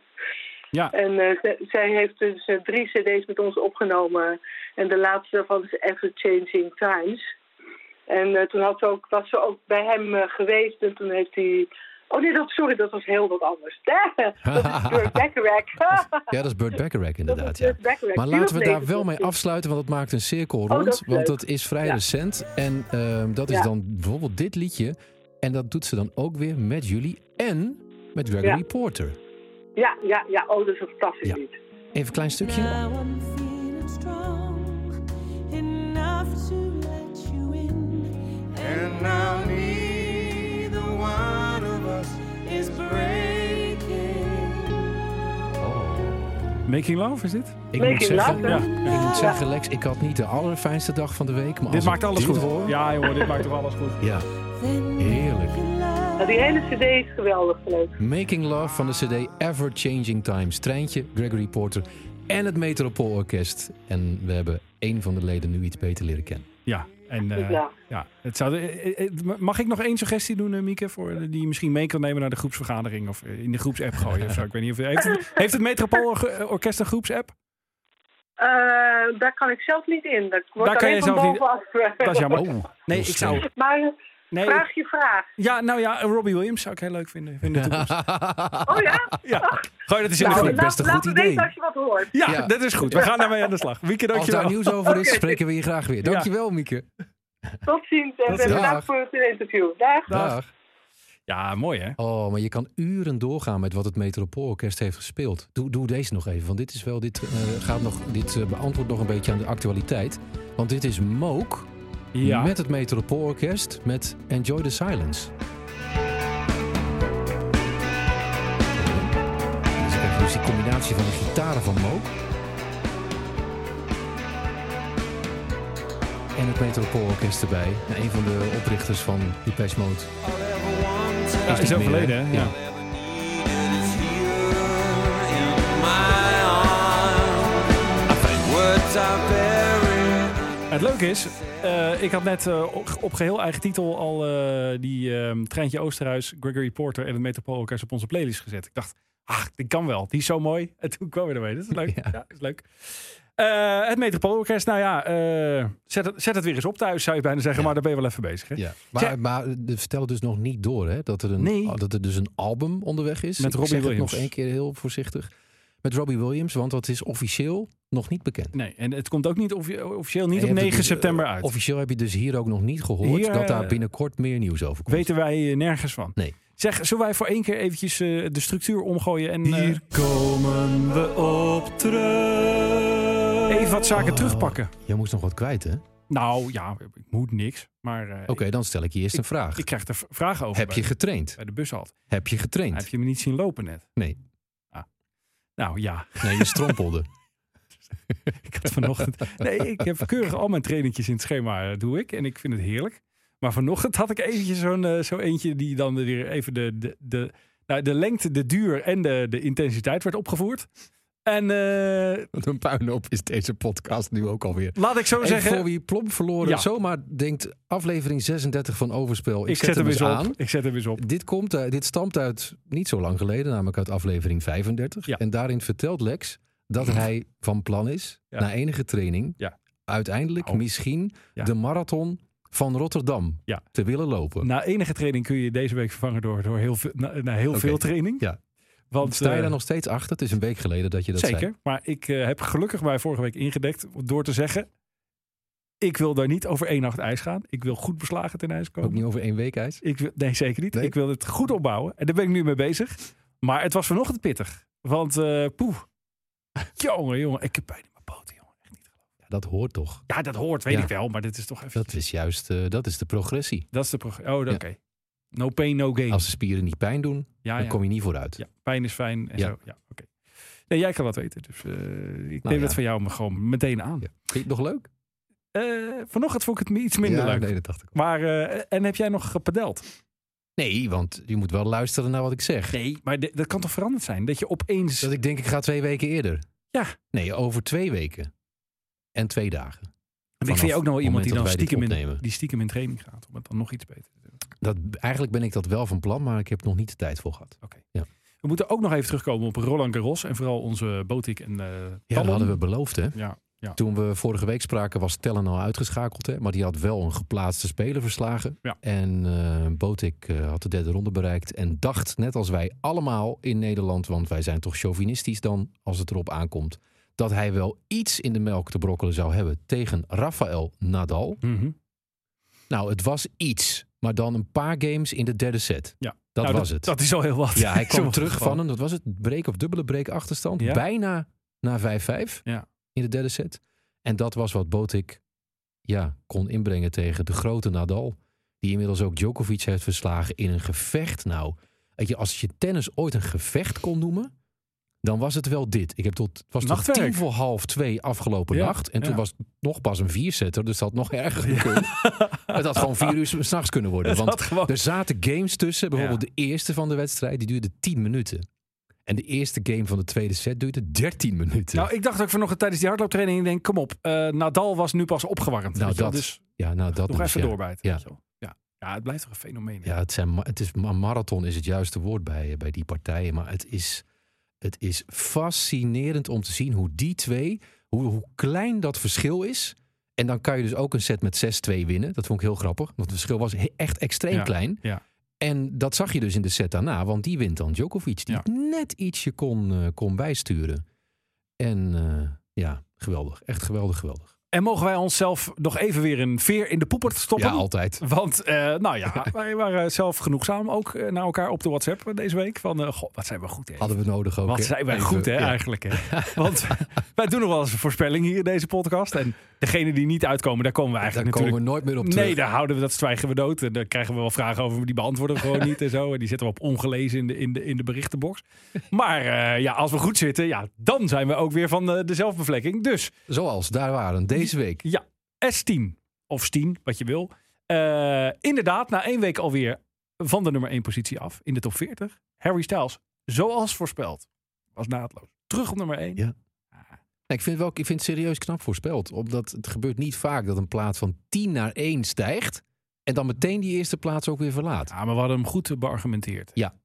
C: Ja,
F: En eh, zij, heeft dus eh, drie cd's met ons opgenomen. En de laatste daarvan is Ever Changing Times. En eh, toen had ze ook, was ze ook bij hem eh, geweest. En toen heeft hij... Oh nee, dat, sorry, dat was heel wat anders. (laughs) dat is Burt Bacharach. (laughs)
D: Ja, dat is Burt Bacharach inderdaad,
F: Dat is
D: ja.
F: Bacharach.
D: Maar laten we daar wel mee
F: 90.
D: afsluiten, want het maakt een cirkel
F: Oh,
D: rond.
F: dat
D: want dat is vrij
F: Ja.
D: recent. En ehm, dat is
F: Ja.
D: dan bijvoorbeeld dit liedje. En dat doet ze dan ook weer met jullie en met Gregory
F: Ja.
D: Porter.
F: Ja, ja, ja. Oh, dat is een fantastisch
D: Ja.
F: lied.
D: Even een klein stukje.
C: Making Love is dit?
D: Ik
F: Making
D: moet zeggen,
F: love,
C: Ja.
D: ik moet zeggen, Lex, ik had niet de allerfijnste dag van de week. Maar
C: Dit maakt alles
D: dit
C: goed.
D: hoor-
C: Ja, jongen, dit maakt toch alles goed.
D: Ja, heerlijk.
F: Nou, die hele cd is geweldig leuk.
D: Making Love van de CD Ever Changing Times. Treintje, Gregory Porter en het Metropoolorkest. En we hebben één van de leden nu iets beter leren kennen.
C: Ja, en eh,
F: Ja.
C: ja, het zou, eh, eh, mag ik nog één suggestie doen, eh, Mieke, voor, die je misschien mee kan nemen naar de groepsvergadering of in de groepsapp gooien of zo? Ik weet niet of heeft het, (laughs) heeft het Metropoolorkest een groepsapp?
F: Eh, daar kan ik zelf niet in. Dat wordt
C: Daar kan
F: alleen
C: je
F: van
C: zelf niet-. Dat is jammer.
D: Oh,
C: nee, ik zou.
F: Maar
C: Nee,
F: vraag je vraag.
C: ja, nou ja, Robbie Williams zou ik heel leuk vinden. in de (laughs) toekomst.
F: Oh ja?
C: ja, gooi dat eens in de
F: Nou,
C: groep.
D: best een
F: laat-
D: goed idee.
F: weten als je wat hoort.
C: Ja,
D: Ja.
C: dat is goed. We gaan daarmee aan de slag. Mieke,
D: Als
C: dankjewel.
D: daar nieuws over is, spreken we je graag weer. Dankjewel, Mieke.
F: Tot ziens en
C: Tot ziens.
F: bedankt voor het interview. Dag.
D: Dag.
C: Ja, mooi hè?
D: Oh, maar je kan uren doorgaan met wat het Metropoolorkest heeft gespeeld. Doe, doe deze nog even, want dit is wel, dit, eh, gaat nog, dit eh, beantwoordt nog een beetje aan de actualiteit. Want dit is Mook
C: Ja.
D: met het Metropoolorkest met Enjoy the Silence. Dus ik heb dus die combinatie van de gitaren van Mo. En het Metropoolorkest erbij. En een van de oprichters van Depeche Mode.
C: Ja, is
D: niet meer,
C: overleden,
D: hè?
C: hè?
D: Ja.
C: Ja. Het leuke is, eh, ik had net eh, op- geheel eigen titel al eh, die ehm, Treintje Oosterhuis, Gregory Porter en het Metropoolorkest op onze playlist gezet. Ik dacht, ah, die kan wel. Die is zo mooi. (laughs) En toen kwam we ermee. Dat is leuk. Ja,
D: Ja.
C: dat is leuk. Het Metropoolorkest, nou ja, zet, het, zet het weer eens op thuis, zou je bijna zeggen.
D: Ja.
C: Maar daar ben je wel even bezig. Hè?
D: Ja. Maar, maar de vertellen dus nog niet door hè? Dat, er een,
C: Nee.
D: dat er dus een album onderweg is.
C: Met
D: Ik
C: Robbie Williams.
D: nog één keer heel voorzichtig. Met Robbie Williams, want dat is officieel nog niet bekend.
C: Nee, en het komt ook niet offi- officieel niet
D: En je
C: op
D: hebt
C: 9
D: het dus,
C: september
D: eh,
C: uit.
D: Officieel heb je dus hier ook nog niet gehoord
C: Hier,
D: dat daar binnenkort meer nieuws over komt.
C: Weten wij eh, nergens van.
D: Nee.
C: Zeg, zullen wij voor één keer eventjes eh, de structuur omgooien en eh,
A: komen we op terug.
C: even wat zaken
D: Oh.
C: terugpakken?
D: Jij moest nog wat kwijt, hè? Oké,
C: Nou ja, ik moet niks. Maar eh,
D: dan stel ik je eerst een vraag.
C: ik krijg er vragen over
D: heb
C: bij,
D: je getraind?
C: bij de bushalt.
D: Heb je getraind?
C: Heb je me niet zien lopen net?
D: Nee.
C: Nou ja,
D: Nee, je strompelde. (laughs)
C: ik had vanochtend... Nee, ik heb keurig al mijn trainingjes in het schema, eh, doe ik. En ik vind het heerlijk. Maar vanochtend had ik eventjes zo'n eh, zo eentje die dan weer even de, de, de, nou, de lengte, de duur en de, de intensiteit werd opgevoerd. En eh,
D: Wat een puinhoop is deze podcast nu ook alweer.
C: laat ik zo
D: En
C: zeggen...
D: voor wie plomp verloren
C: Ja.
D: zomaar denkt aflevering 36 van Overspel. Ik,
C: ik zet hem
D: eens
C: eens op.
D: aan.
C: Ik zet hem eens op.
D: Dit, komt, uit- dit stamt uit niet zo lang geleden, namelijk uit aflevering 35.
C: Ja.
D: En daarin vertelt Lex dat hij van plan is,
C: Ja.
D: na enige training, uiteindelijk
C: Nou.
D: misschien de marathon van Rotterdam
C: Ja.
D: te willen lopen.
C: Na enige training kun je deze week vervangen door, door heel, na, na heel veel training.
D: Ja.
C: Want,
D: Sta je
C: eh,
D: daar nog steeds achter? Het is een week geleden dat je dat
C: Zeker.
D: zei.
C: Maar ik eh, heb gelukkig mij vorige week ingedekt door te zeggen... Ik wil daar niet over één nacht ijs gaan. Ik wil goed beslagen ten ijs komen.
D: Ook niet over één week ijs.
C: Ik wil, nee, zeker niet.
D: Nee?
C: Ik wil het goed opbouwen. En daar ben ik nu mee bezig. Maar het was vanochtend pittig. Want eh poeh. (laughs) jongen, jongen. Ik heb pijn in mijn poten, jongen. Echt niet.
D: Ja, dat hoort toch?
C: Ja, dat hoort, weet
D: Ja.
C: ik wel. Maar dit is toch even...
D: Dat is juist dat is de progressie.
C: Dat is de programma. Oh,
D: Ja.
C: No pain, no gain.
D: Als de spieren niet pijn doen,
C: ja,
D: dan
C: ja.
D: kom je niet vooruit.
C: ja, pijn is fijn. En
D: Ja.
C: zo. Ja, oké. Nee, jij kan dat weten. Dus eh, ik neem
D: ja.
C: het van jou maar gewoon meteen aan.
D: Vind je het nog leuk?
C: Eh, vanochtend vond ik het iets minder leuk.
D: Nee, dat dacht ik.
C: Maar, eh, en heb jij nog gepadeld?
D: Nee, want je moet wel luisteren naar wat ik zeg.
C: Nee, maar dat kan toch veranderd zijn? Dat je opeens...
D: Dat ik denk, ik ga twee weken eerder.
C: Ja.
D: Nee, over twee weken. En twee dagen.
C: Want ik vind je ook nog wel iemand die dan
D: dat
C: stiekem in, die stiekem in training gaat. Om het dan nog iets beter.
D: Dat, eigenlijk ben ik dat wel van plan, maar ik heb nog niet de tijd voor gehad.
C: We moeten ook nog even terugkomen op Roland Garros. En vooral onze Botik en
D: Ja, dat hadden we beloofd, hè?
C: Ja, ja.
D: Toen we vorige week spraken was Tellen al uitgeschakeld, hè? Maar die had wel een geplaatste speler verslagen.
C: Ja.
D: En eh Botik eh, had de derde ronde bereikt en dacht, net als wij allemaal in Nederland... want wij zijn toch chauvinistisch dan, als het erop aankomt... dat hij wel iets in de melk te brokkelen zou hebben tegen Rafael Nadal.
C: Mhm.
D: Nou, het was iets, maar dan een paar games in de derde set.
C: Ja.
D: Dat
C: Nou,
D: was het.
C: Dat is al heel wat.
D: Ja, hij (laughs) kwam terug van een, dat was het, break of dubbele break achterstand.
C: Ja.
D: Bijna naar 5-5
C: Ja.
D: in de derde set. En dat was wat Botik ja, kon inbrengen tegen de grote Nadal. Die inmiddels ook Djokovic heeft verslagen in een gevecht. Nou, weet je, als je tennis ooit een gevecht kon noemen, dan was het wel dit. Ik heb tot, het was tot tien voor half twee afgelopen
C: Ja,
D: nacht. En toen
C: ja.
D: was het nog pas een viersetter, dus dat had nog erger gekund. Het had gewoon vier uur s'nachts kunnen worden. (laughs)
C: Het
D: Want
C: gewoon-
D: er zaten games tussen. Bijvoorbeeld de eerste van de wedstrijd, die duurde 10 minuten. En de eerste game van de tweede set duurde 13 minuten.
C: Nou, ik dacht ook vanochtend tijdens die hardlooptraining. Ik denk, kom op. eh, Nadal was nu pas opgewarmd.
D: Nou, dat-
C: Dus
D: ja, nou dat
C: nog
D: dus,
C: even doorbijten.
D: Ja.
C: Ja. ja, het blijft toch een fenomeen. hè?
D: Ja, het, zijn, het is, ma- marathon is het juiste woord bij, bij die partijen. Maar het is, het is fascinerend om te zien hoe die twee, hoe, hoe klein dat verschil is. En dan kan je dus ook een set met 6-2 winnen. Dat vond ik heel grappig. Want het verschil was echt extreem
C: Ja,
D: klein.
C: ja.
D: En dat zag je dus in de set daarna. Want die wint dan Djokovic. Die
C: Ja.
D: net ietsje kon, eh, kon bijsturen. En eh, ja, geweldig. Echt geweldig, geweldig.
C: En mogen wij onszelf nog even weer een veer in de poepert stoppen?
D: Ja, altijd.
C: Want, eh, nou ja, (laughs) wij waren zelf genoegzaam ook eh, naar elkaar op de WhatsApp deze week. Van, eh, god, wat zijn we goed, hè?
D: Hadden we nodig ook.
C: Wat zijn wij
D: Even,
C: goed, hè,
D: ja.
C: eigenlijk. Hè? (laughs) Want wij doen nog wel eens een voorspelling hier in deze podcast. En degene die niet uitkomen, daar komen we
D: Daar
C: eigenlijk
D: komen we
C: natuurlijk...
D: nooit meer op terug.
C: Nee, daar houden we dat zwijgen we dood. En daar krijgen we wel vragen over, maar die beantwoorden we gewoon (laughs) niet en zo. En die zetten we op ongelezen in de, in de, in de berichtenbox. Maar ja, als we goed zitten, ja, dan zijn we ook weer van de, de zelfbevlekking. Dus
D: Zoals daar waren deze week.
C: ja, S10 of Stien, wat je wil. Eh, inderdaad, na één week alweer van de nummer 1 positie af in de top 40. Harry Styles, zoals voorspeld, was naadloos. Terug op nummer 1.
D: Ja. Nee, ik, vind wel, ik vind het serieus knap voorspeld. Omdat het gebeurt niet vaak dat een plaats van 10 naar 1 stijgt. En dan meteen die eerste plaats ook weer verlaat.
C: Ja, maar we hadden hem goed beargumenteerd.
D: Ja.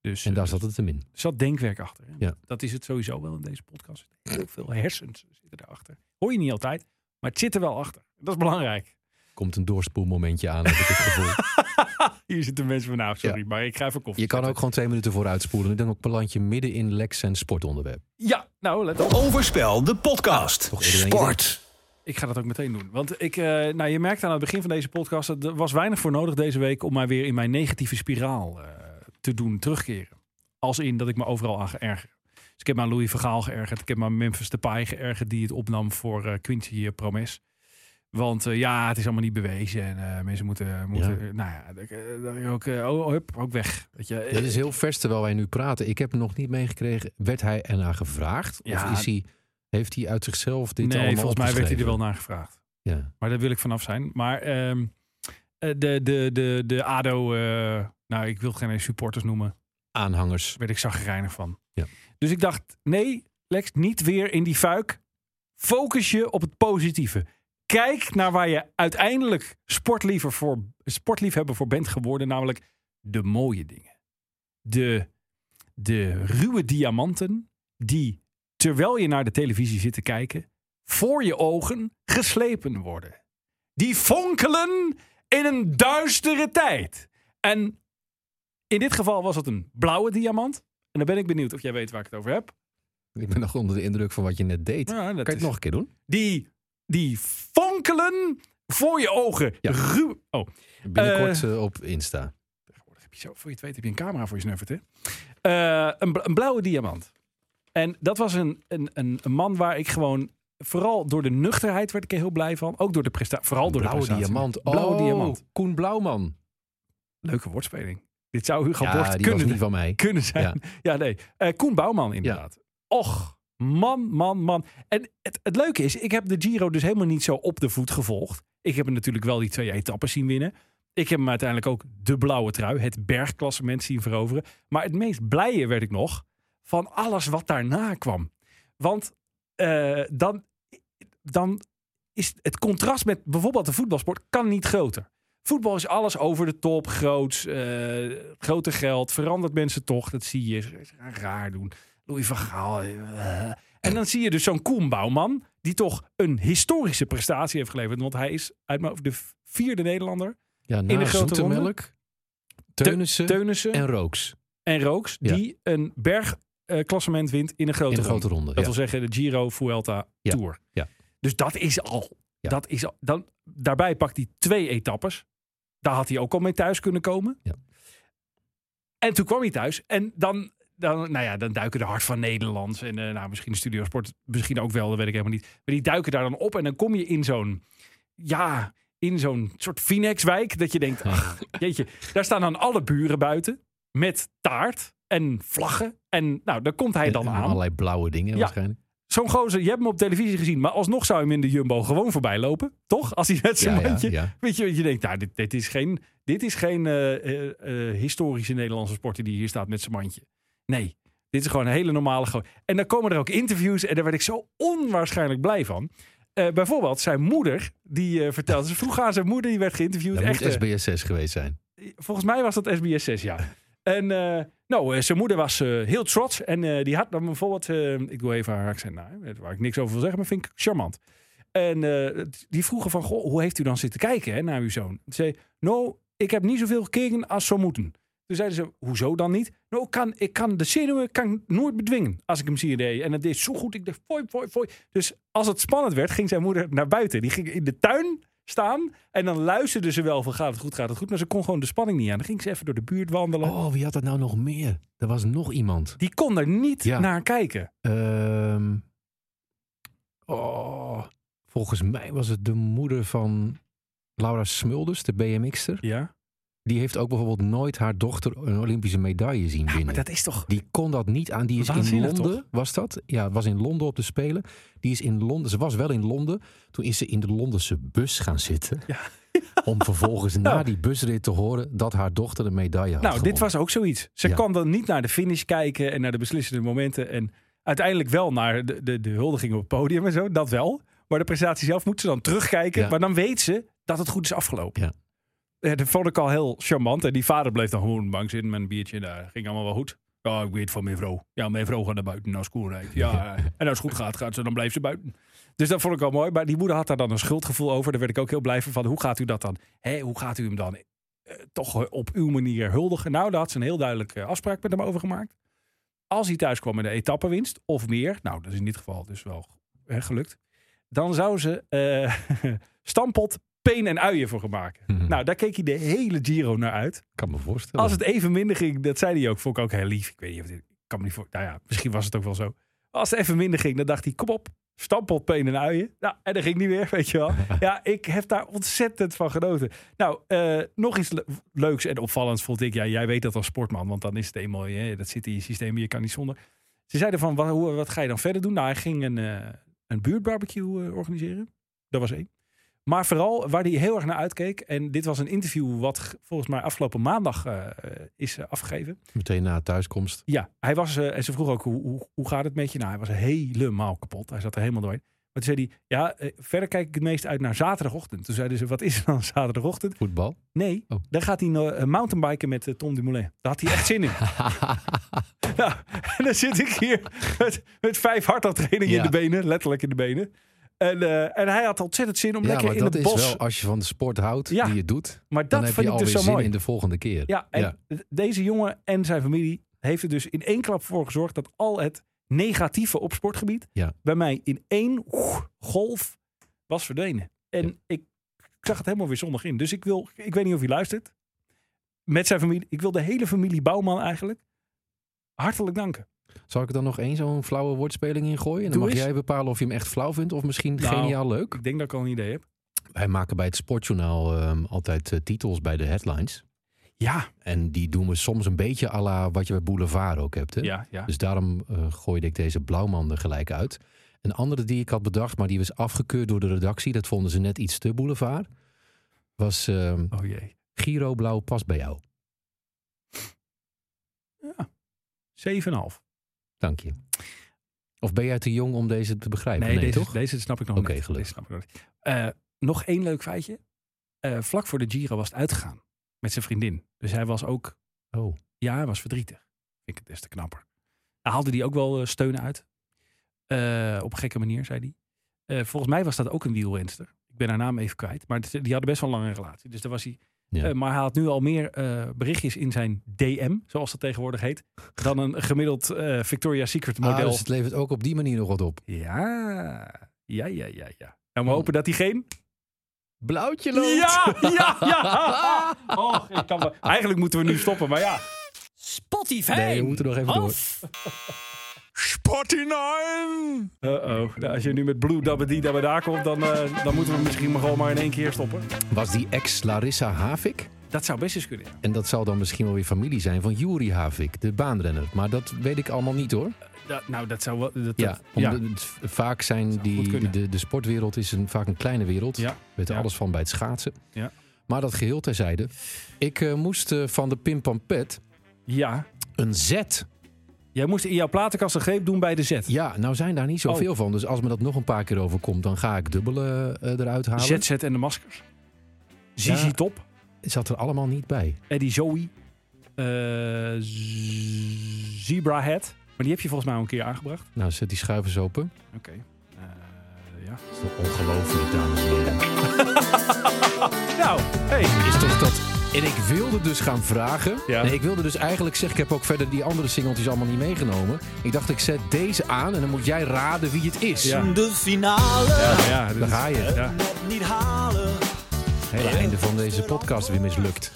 C: Dus
D: En daar
C: eh,
D: zat het hem in.
C: er zat denkwerk achter. hè.
D: Ja.
C: Dat is het sowieso wel in deze podcast. Heel veel hersens zitten erachter. Hoor je niet altijd, maar het zit er wel achter. Dat is belangrijk.
D: Komt een doorspoelmomentje aan, heb ik het gevoel. (laughs)
C: Hier zitten mensen van, nou sorry, maar ik ga even koffie
D: Je kan
C: zetten.
D: ook gewoon twee minuten vooruit spoelen. Dan ook beland je midden in Lex en sportonderwerp.
C: Ja, nou let op.
A: Overspel, de podcast.
B: Sport.
C: Ik ga dat ook meteen doen. Want ik, eh, nou, je merkt aan het begin van deze podcast... er was weinig voor nodig deze week... om mij weer in mijn negatieve spiraal eh, te doen terugkeren. Als in dat ik me overal aan geërger. Dus ik heb me aan Louis Vergaal geërgerd. Ik heb me aan Memphis Depay geërgerd... die het opnam voor Quincy eh, Promes. Want eh, ja, het is allemaal niet bewezen. En eh, mensen moeten... moeten
D: Ja.
C: Nou ja, ook, oh, hup, ook weg. Weet je.
D: Dat is heel vers terwijl wij nu praten. Ik heb nog niet meegekregen. Werd hij ernaar gevraagd?
C: Ja.
D: Of is hij, heeft hij uit zichzelf dit
C: nee,
D: allemaal
C: volgens mij werd hij er wel naar gevraagd.
D: Ja.
C: Maar daar wil ik vanaf zijn. Maar ehm, eh, de, de, de, de ADO, nou ik wil geen supporters noemen,
D: Aanhangers.
C: werd ik zagrijnig van.
D: Ja.
C: Dus ik dacht, nee Lex, niet weer in die fuik. Focus je op het positieve. Kijk naar waar je uiteindelijk sportliever voor, sportliefhebber voor bent geworden. Namelijk de mooie dingen. De, de ruwe diamanten die, terwijl je naar de televisie zit te kijken, voor je ogen geslepen worden. Die fonkelen in een duistere tijd. En in dit geval was het een blauwe diamant. En dan ben ik benieuwd of jij weet waar ik het over heb.
D: Ik ben nog onder de indruk van wat je net deed.
C: Ja,
D: kan je
C: is-
D: het nog een keer doen?
C: Die, die fonkelen voor je ogen.
D: Ja.
C: Ruw. Oh,
D: Binnenkort eh, op Insta.
C: heb je zo, voor je het weet heb je een camera voor je snuffert, hè? Eh, een, een blauwe diamant. En dat was een, een, een, een man waar ik gewoon... Vooral door de nuchterheid werd ik er heel blij van. Ook door de prestatie. Vooral door
D: Blauwe
C: de prestatie.
D: diamant.
C: Blauwe
D: Oh,
C: diamant.
D: Koen Blauwman.
C: Leuke woordspeling. Dit zou Hugo
D: Ja,
C: Borst kunnen,
D: niet van mij.
C: kunnen zijn.
D: Ja.
C: Ja, nee. Eh, Koen Bouwman inderdaad. Och, man, man, man. En het, het leuke is, ik heb de Giro dus helemaal niet zo op de voet gevolgd. Ik heb hem natuurlijk wel die twee etappes zien winnen. Ik heb hem uiteindelijk ook de blauwe trui, het bergklassement zien veroveren. Maar het meest blije werd ik nog van alles wat daarna kwam. Want eh, dan, dan is het contrast met bijvoorbeeld de voetbalsport kan niet groter. Voetbal is alles over de top, groots, eh grote geld, verandert mensen toch. Dat zie je. Ze gaan raar doen. Louis van Gaal. eh. En dan zie je dus zo'n Koen Bouwman, die toch een historische prestatie heeft geleverd. Want hij is uit mijn de vierde Nederlander.
D: Ja,
C: de grote
D: Zoetemelk, Teunissen
C: Teunissen
D: en
C: en,
D: Rooks.
C: Rooks,
D: Ja.
C: die een bergklassement wint in een grote,
D: In
C: ronde.
D: grote ronde.
C: Dat
D: ja.
C: wil zeggen de Giro Vuelta Tour.
D: ja.
C: Dus dat is al.
D: Ja.
C: Dat is dan, daarbij pakt hij twee etappes. Daar had hij ook al mee thuis kunnen komen.
D: Ja.
C: En toen kwam hij thuis. En dan, dan, nou ja, dan duiken de Hart van Nederlands. En eh, nou, misschien de Studiosport, misschien ook wel, dat weet ik helemaal niet. Maar die duiken daar dan op. En dan kom je in zo'n, ja, in zo'n soort Phoenixwijk. Dat je denkt, ach, jeetje. Daar staan dan alle buren buiten. Met taart en vlaggen. En nou, daar komt hij
D: En-
C: dan
D: en
C: aan.
D: allerlei blauwe dingen
C: Ja.
D: waarschijnlijk.
C: Zo'n gozer, je hebt hem op televisie gezien, maar alsnog zou je hem in de Jumbo gewoon voorbij lopen. Toch? Als hij met zijn
D: Ja, ja,
C: mandje.
D: ja.
C: Weet je, je denkt, nou, dit, dit is geen, dit is geen eh, eh, eh, historische Nederlandse sporter die hier staat met zijn mandje. Nee, dit is gewoon een hele normale. go- En dan komen er ook interviews en daar werd ik zo onwaarschijnlijk blij van. Bijvoorbeeld zijn moeder, die vertelt. (laughs) Ze vroeg aan zijn moeder, die werd geïnterviewd.
D: Dat moet
C: Echt, eh,
D: SBS6 geweest zijn.
C: volgens mij was dat SBS 6, ja. En eh, nou, eh, zijn moeder was eh, heel trots. En die had dan bijvoorbeeld... ik doe even haar accent na, hè, waar ik niks over wil zeggen, maar vind ik charmant. En die vroegen van, goh, hoe heeft u dan zitten kijken hè, naar uw zoon? Ze zei, nou, ik heb niet zoveel gekeken als zou moeten. Toen zeiden ze, hoezo dan niet? Nou, ik kan, ik kan de zenuwen kan nooit bedwingen als ik hem zie deed. En het deed zo goed. Ik dacht, fooi, fooi, fooi. Dus als het spannend werd, ging zijn moeder naar buiten. Die ging in de tuin staan. En dan luisterde ze wel van, gaat het goed, gaat het goed. Maar ze kon gewoon de spanning niet aan. Dan ging ze even door de buurt wandelen.
D: Oh, wie had dat nou nog meer? Er was nog iemand.
C: Die kon er niet
D: Ja.
C: naar kijken.
D: Ehm, oh, volgens mij was het de moeder van Laura Smulders, de BMX'er.
C: Ja.
D: Die heeft ook bijvoorbeeld nooit haar dochter een Olympische medaille zien
C: Ja,
D: winnen.
C: maar dat is toch...
D: Die kon dat niet aan. Die is in Londen,
C: toch?
D: was dat? Ja, was in Londen op de Spelen. Die is in Londen. Ze was wel in Londen. Toen is ze in de Londense bus gaan zitten.
C: Ja. (laughs)
D: Om vervolgens na
C: Nou.
D: die busrit te horen dat haar dochter een medaille had
C: Nou, dit was ook zoiets. Ze
D: Ja.
C: kan dan niet naar de finish kijken en naar de beslissende momenten. En uiteindelijk wel naar de, de, de huldiging op het podium en zo. Dat wel. Maar de presentatie zelf moet ze dan terugkijken.
D: Ja.
C: Maar dan weet ze dat het goed is afgelopen.
D: Ja.
C: Eh, Dat vond ik al heel charmant. En die vader bleef dan gewoon bank zitten met een biertje. Daar ging allemaal wel goed. Ja, ik weet van mijn vrouw. Ja, mijn vrouw gaat naar buiten als school rijdt. Ja, en als het goed gaat, gaat ze, dan blijft ze buiten. Dus dat vond ik al mooi. Maar die moeder had daar dan een schuldgevoel over. Daar werd ik ook heel blij van. van hoe gaat u dat dan? Hè, hoe gaat u hem dan eh, toch op uw manier huldigen? Nou, daar had ze een heel duidelijke afspraak met hem over gemaakt. Als hij thuis kwam met een etappenwinst of meer. Nou, dat is in dit geval dus wel hè, gelukt. Dan zou ze eh (laughs) stampot, peen en uien voor gaan maken.
D: Mhm.
C: Nou, daar keek hij de hele Giro naar uit.
D: kan me voorstellen.
C: Als het even minder ging, dat zei hij ook, vond ik ook heel lief. Ik weet niet of dit, ik kan me niet voor, nou ja, misschien was het ook wel zo. Als het even minder ging, dan dacht hij, kom op, stampot, peen en uien. Nou, en dan ging niet weer, weet je wel. (laughs) Ja, ik heb daar ontzettend van genoten. Nou, eh, nog iets le- leuks en opvallends vond ik. Ja, jij weet dat als sportman, want dan is het eenmaal, hè, dat zit in je systeem, je kan niet zonder. Ze zeiden van, wat, hoe, wat ga je dan verder doen? Nou, hij ging een, eh, een buurtbarbecue eh, organiseren. Dat was één. Maar vooral waar hij heel erg naar uitkeek. En dit was een interview wat volgens mij afgelopen maandag eh, is eh, afgegeven.
D: Meteen na thuiskomst.
C: Ja, hij was, eh, en ze vroeg ook, hoe, hoe, hoe gaat het met je? Nou, hij was helemaal kapot. Hij zat er helemaal doorheen. Maar toen zei hij, ja, verder kijk ik het meest uit naar zaterdagochtend. Toen zeiden ze, wat is er dan (laughs) zaterdagochtend?
D: Voetbal.
C: Nee,
D: Oh.
C: dan gaat hij mountainbiken met Tom Dumoulin. Daar had hij echt zin in. (laughs) nou, en dan zit ik hier met, met vijf hardlooptrainingen
D: Ja.
C: in de benen, letterlijk in de benen. En, eh, en hij had ontzettend zin om
D: ja,
C: lekker
D: maar
C: in
D: dat
C: het
D: is
C: bos.
D: wel als je van de sport houdt
C: Ja.
D: die je doet.
C: maar
D: Dan
C: dat
D: heb
C: vind
D: je
C: ik dus zo
D: zin
C: mooi.
D: in de volgende keer.
C: Ja, en deze jongen en zijn familie heeft er dus in één klap voor gezorgd dat al het negatieve op sportgebied
D: Ja.
C: bij mij in één golf was verdwenen. En ik, ik zag het helemaal weer zondag in. Dus ik wil, ik weet niet of hij luistert, met zijn familie. Ik wil de hele familie Bouwman eigenlijk hartelijk danken.
D: Zal ik er dan nog één zo'n flauwe woordspeling in gooien? En dan
C: Doe
D: mag
C: eens.
D: jij bepalen of je hem echt flauw vindt of misschien
C: Nou,
D: geniaal leuk.
C: Ik denk dat ik al een idee heb.
D: Wij maken bij het Sportjournaal ehm, altijd eh, titels bij de headlines.
C: Ja,
D: En die doen we soms een beetje à la wat je bij Boulevard ook hebt. Hè?
C: ja, ja.
D: Dus daarom eh, gooide ik deze blauwman er gelijk uit. Een andere die ik had bedacht, maar die was afgekeurd door de redactie. Dat vonden ze net iets te boulevard. Was ehm,
C: Oh jee.
D: Giro Blauw past bij jou.
C: 7,5.
D: Dank je. Of ben jij te jong om deze te begrijpen?
C: Nee, deze,
D: toch?
C: deze snap ik nog
D: Oké,
C: niet.
D: gelukkig.
C: Deze snap ik nog niet. Eh, nog één leuk feitje. Eh, vlak voor de Giro was het uitgegaan met zijn vriendin. Dus hij was ook,
D: Oh,
C: ja, hij was verdrietig. Vind ik het des te knapper. Daar haalde hij ook wel eh, steun uit. Op een gekke manier, zei hij. Volgens mij was dat ook een wielrenster. Ik ben haar naam even kwijt. Maar die hadden best wel een lange relatie. Dus daar was hij.
D: Ja.
C: eh, maar hij had nu al meer eh, berichtjes in zijn DM, zoals dat tegenwoordig heet, dan een gemiddeld eh, Victoria's Secret
D: Ah,
C: model.
D: dus het levert ook op die manier nog wat op.
C: Ja, ja, ja, ja, ja. Nou, we hopen dat hij geen...
D: Blauwtje loopt.
C: Ja, ja, ja. (laughs) Oh, ik kan wel- Eigenlijk moeten we nu stoppen, maar ja.
I: Spotify.
D: Nee, we moeten nog even door. (laughs)
A: Sportinine!
C: Uh-oh. Nou, als je nu met Blue Dabba Dee Dabba daar komt, dan, eh, dan moeten we misschien maar gewoon maar in één keer stoppen.
D: Was die ex Larissa Havik?
C: Dat zou best eens kunnen. ja.
D: En dat zal dan misschien wel weer familie zijn van Juri Havik, de baanrenner. Maar dat weet ik allemaal niet hoor.
C: Dat, nou, dat zou wel... Dat,
D: Ja,
C: dat-
D: om
C: ja.
D: de- het- vaak zijn
C: goed
D: die,
C: kunnen.
D: de, de sportwereld is een, vaak een kleine wereld.
C: Ja.
D: Weet er
C: Ja.
D: alles van bij het schaatsen.
C: Ja.
D: Maar dat geheel terzijde. Ik eh, moest eh, van de Pimpampet
C: ja.
D: een Z.
C: Jij moest in jouw platenkast een greep doen bij de Z.
D: Ja, nou zijn daar niet zoveel
C: Oh.
D: van. Dus als me dat nog een paar keer overkomt, dan ga ik dubbele eh, eruit halen.
C: ZZ en de maskers. Zizi
D: Ja.
C: Top.
D: Zat er allemaal niet bij.
C: Eddie Zoe. eh, Z- Zebra Head. Maar die heb je volgens mij al een keer aangebracht.
D: Nou, zet die schuivers open.
C: Oké. Eh, ja.
D: Dat is toch ongelooflijk, dames en heren. (laughs)
C: Nou, hey.
D: Is toch dat En ik wilde dus gaan vragen.
C: Ja.
D: Nee, ik wilde dus eigenlijk zeggen, ik heb ook verder die andere singeltjes allemaal niet meegenomen. Ik dacht, ik zet deze aan en dan moet jij raden wie het is.
C: Ja.
I: De finale.
C: Ja, ja, dit
D: Daar ga je.
C: Ja.
I: Net niet halen.
D: Het einde van deze podcast weer mislukt.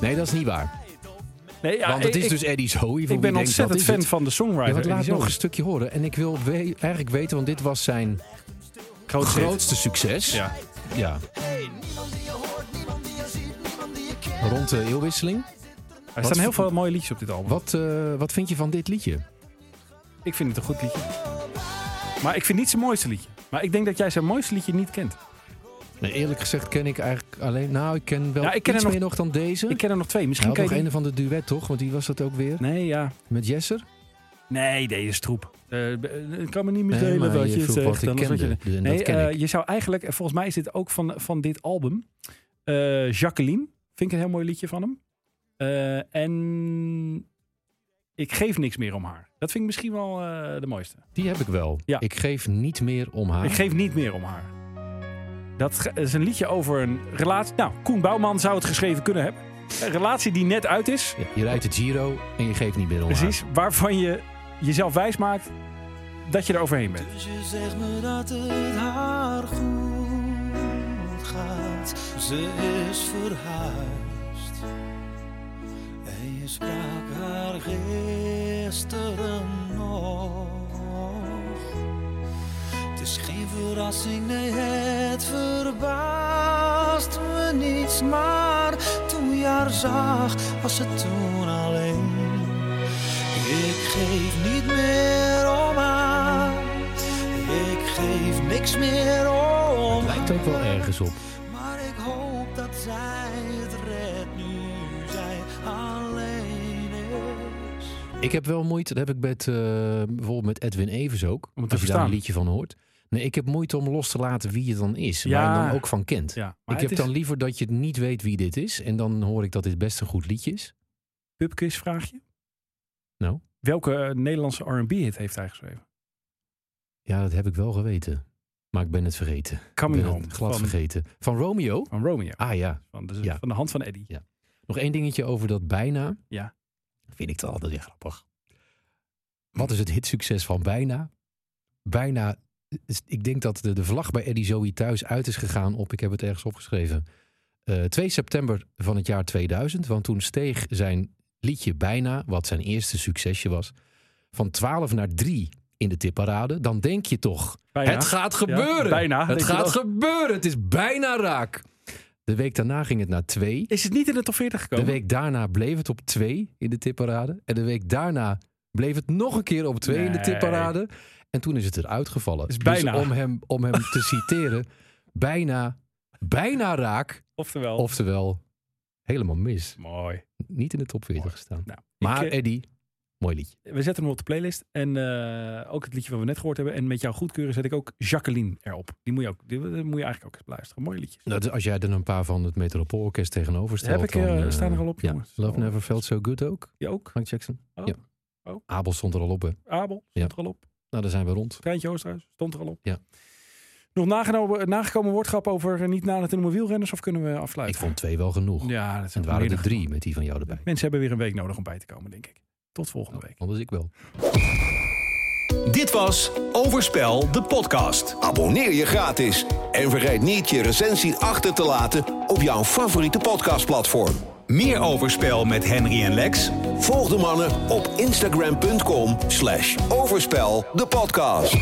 D: Nee, dat is niet waar.
C: Nee, ja,
D: Want het is
C: ik,
D: dus Eddie Zoe.
C: ik ben
D: denkt,
C: ontzettend fan
D: het.
C: van de
D: Ja,
C: songwriter.
D: want laat nog een stukje horen. En ik wil we- eigenlijk weten, want dit was zijn
C: grootste
D: succes.
C: Ja.
D: Ja. Rond de eeuwwisseling.
C: Er staan heel veel mooie liedjes op dit album.
D: Wat, eh, wat vind je van dit liedje?
C: Ik vind het een goed liedje. Maar ik vind niet zijn mooiste liedje. Maar ik denk dat jij zijn mooiste liedje niet kent.
D: Nee, eerlijk gezegd ken ik eigenlijk alleen... Nou, ik ken wel
C: Ja, ik ken
D: iets
C: er nog-
D: meer nog dan deze.
C: Ik ken er nog twee. Misschien ken je
D: nog
C: die...
D: een van de duet, toch? Want die was dat ook weer.
C: Nee, ja.
D: Met Jesser?
C: Nee, deze is troep. Eh, ik kan me niet meer
D: Nee,
C: wat
D: je
C: zegt.
D: ik
C: anders wat
D: kende.
C: je-
D: Dus
C: Nee,
D: ik.
C: je zou eigenlijk... Volgens mij is dit ook van, van dit album. Jacqueline. Vind ik een heel mooi liedje van hem. Eh, en... Ik geef niks meer om haar. Dat vind ik misschien wel eh, de mooiste.
D: Die heb ik wel.
C: Ja.
D: Ik geef niet meer om haar.
C: Ik geef niet meer om haar. Dat ge- is een liedje over een relatie. Nou, Koen Bouwman zou het geschreven kunnen hebben. Een relatie die net uit is.
D: Ja, je rijdt de Giro en je geeft niet meer om
C: Precies. Waarvan je jezelf wijs maakt dat je er overheen bent.
I: Dus je zegt me dat het haar goed Ze is verhuisd. En je sprak haar gisteren nog. Het is geen verrassing, nee, het verbaast me niets. Maar toen je haar zag, was het toen alleen. Ik geef niet meer niks meer om.
D: Lijkt ook wel ergens op.
I: Maar ik hoop dat zij het redt nu zij alleen is.
D: Ik heb wel moeite, dat heb ik met, eh, bijvoorbeeld met Edwin Evers ook.
C: Om het te
D: als je daar een liedje van hoort. Nee, ik heb moeite om los te laten wie het dan is.
C: Ja.
D: Waar je dan ook van kent.
C: Ja,
D: ik heb
C: is
D: dan liever dat je het niet weet wie dit is. En dan hoor ik dat dit best een goed liedje is.
C: pubquiz vraagje.
D: Nou?
C: Welke eh, Nederlandse R&B-hit heeft hij geschreven?
D: Ja, dat heb ik wel geweten. Maar ik ben het vergeten.
C: Coming
D: ben
C: Home.
D: het glad
C: van,
D: vergeten. Van Romeo?
C: van Romeo.
D: Ah ja.
C: Van de,
D: Ja.
C: van de hand van Eddie.
D: Ja. Nog één dingetje over dat bijna.
C: Ja.
D: Vind ik toch altijd weer grappig. Wat is het hitsucces van bijna? Bijna. Ik denk dat de, de vlag bij Eddie Zoe thuis uit is gegaan op, ik heb het ergens opgeschreven, eh 2 september van het jaar 2000. Want toen steeg zijn liedje Bijna, wat zijn eerste succesje was, van 12 naar 3 in de tipparade. Dan denk je toch,
C: Bijna.
D: het gaat gebeuren.
C: Ja, bijna,
D: Het gaat gebeuren. Het is bijna raak. De week daarna ging het naar 2.
C: Is het niet in de top 40
D: De
C: gekomen?
D: week daarna bleef het op 2 in de tipparade. En de week daarna bleef het nog een keer op 2 in de tipparade. En toen is het eruit gevallen.
C: Is bijna.
D: Dus om hem, om hem te (laughs) citeren, bijna, bijna raak.
C: Oftewel.
D: Oftewel, helemaal mis.
C: Mooi.
D: Niet in de top 40 gestaan.
C: Nou,
D: Maar
C: eh,
D: Eddie, mooi liedje.
C: we zetten hem op de playlist. En eh, ook het liedje wat we net gehoord hebben. En met jouw goedkeuren zet ik ook Jacqueline erop. Die moet je, ook, die, die moet je eigenlijk ook eens beluisteren. Mooie liedjes.
D: Nou, dus als jij er een paar van het Metropoolorkest tegenover stelt.
C: Heb ik, eh,
D: dan, eh,
C: staan er al op,
D: ja.
C: jongens.
D: Love Never Felt So Good ook.
C: Je ook?
D: Frank Jackson.
C: Oh.
D: Ja.
C: Oh.
D: Abel stond er al op, hè.
C: Abel,
D: Ja.
C: stond er al op.
D: Nou, daar zijn we rond.
C: Treintje Oosterhuis, stond er al op.
D: Ja.
C: Nog nagenomen, nagekomen woordgrap over niet na te noemen wielrenners of kunnen we
D: Ik
C: afsluiten?
D: vond twee wel genoeg.
C: Ja, dat
D: En
C: zijn
D: het waren er drie met die van jou erbij.
C: Mensen hebben weer een week nodig om bij te komen, denk ik. Tot volgende week.
D: Anders ik wel.
A: Dit was Overspel, de podcast.
B: Abonneer je gratis en vergeet niet je recensie achter te laten op jouw favoriete podcastplatform.
A: Meer Overspel met Henry en Lex?
B: Volg de mannen op instagram.com slash overspel de podcast.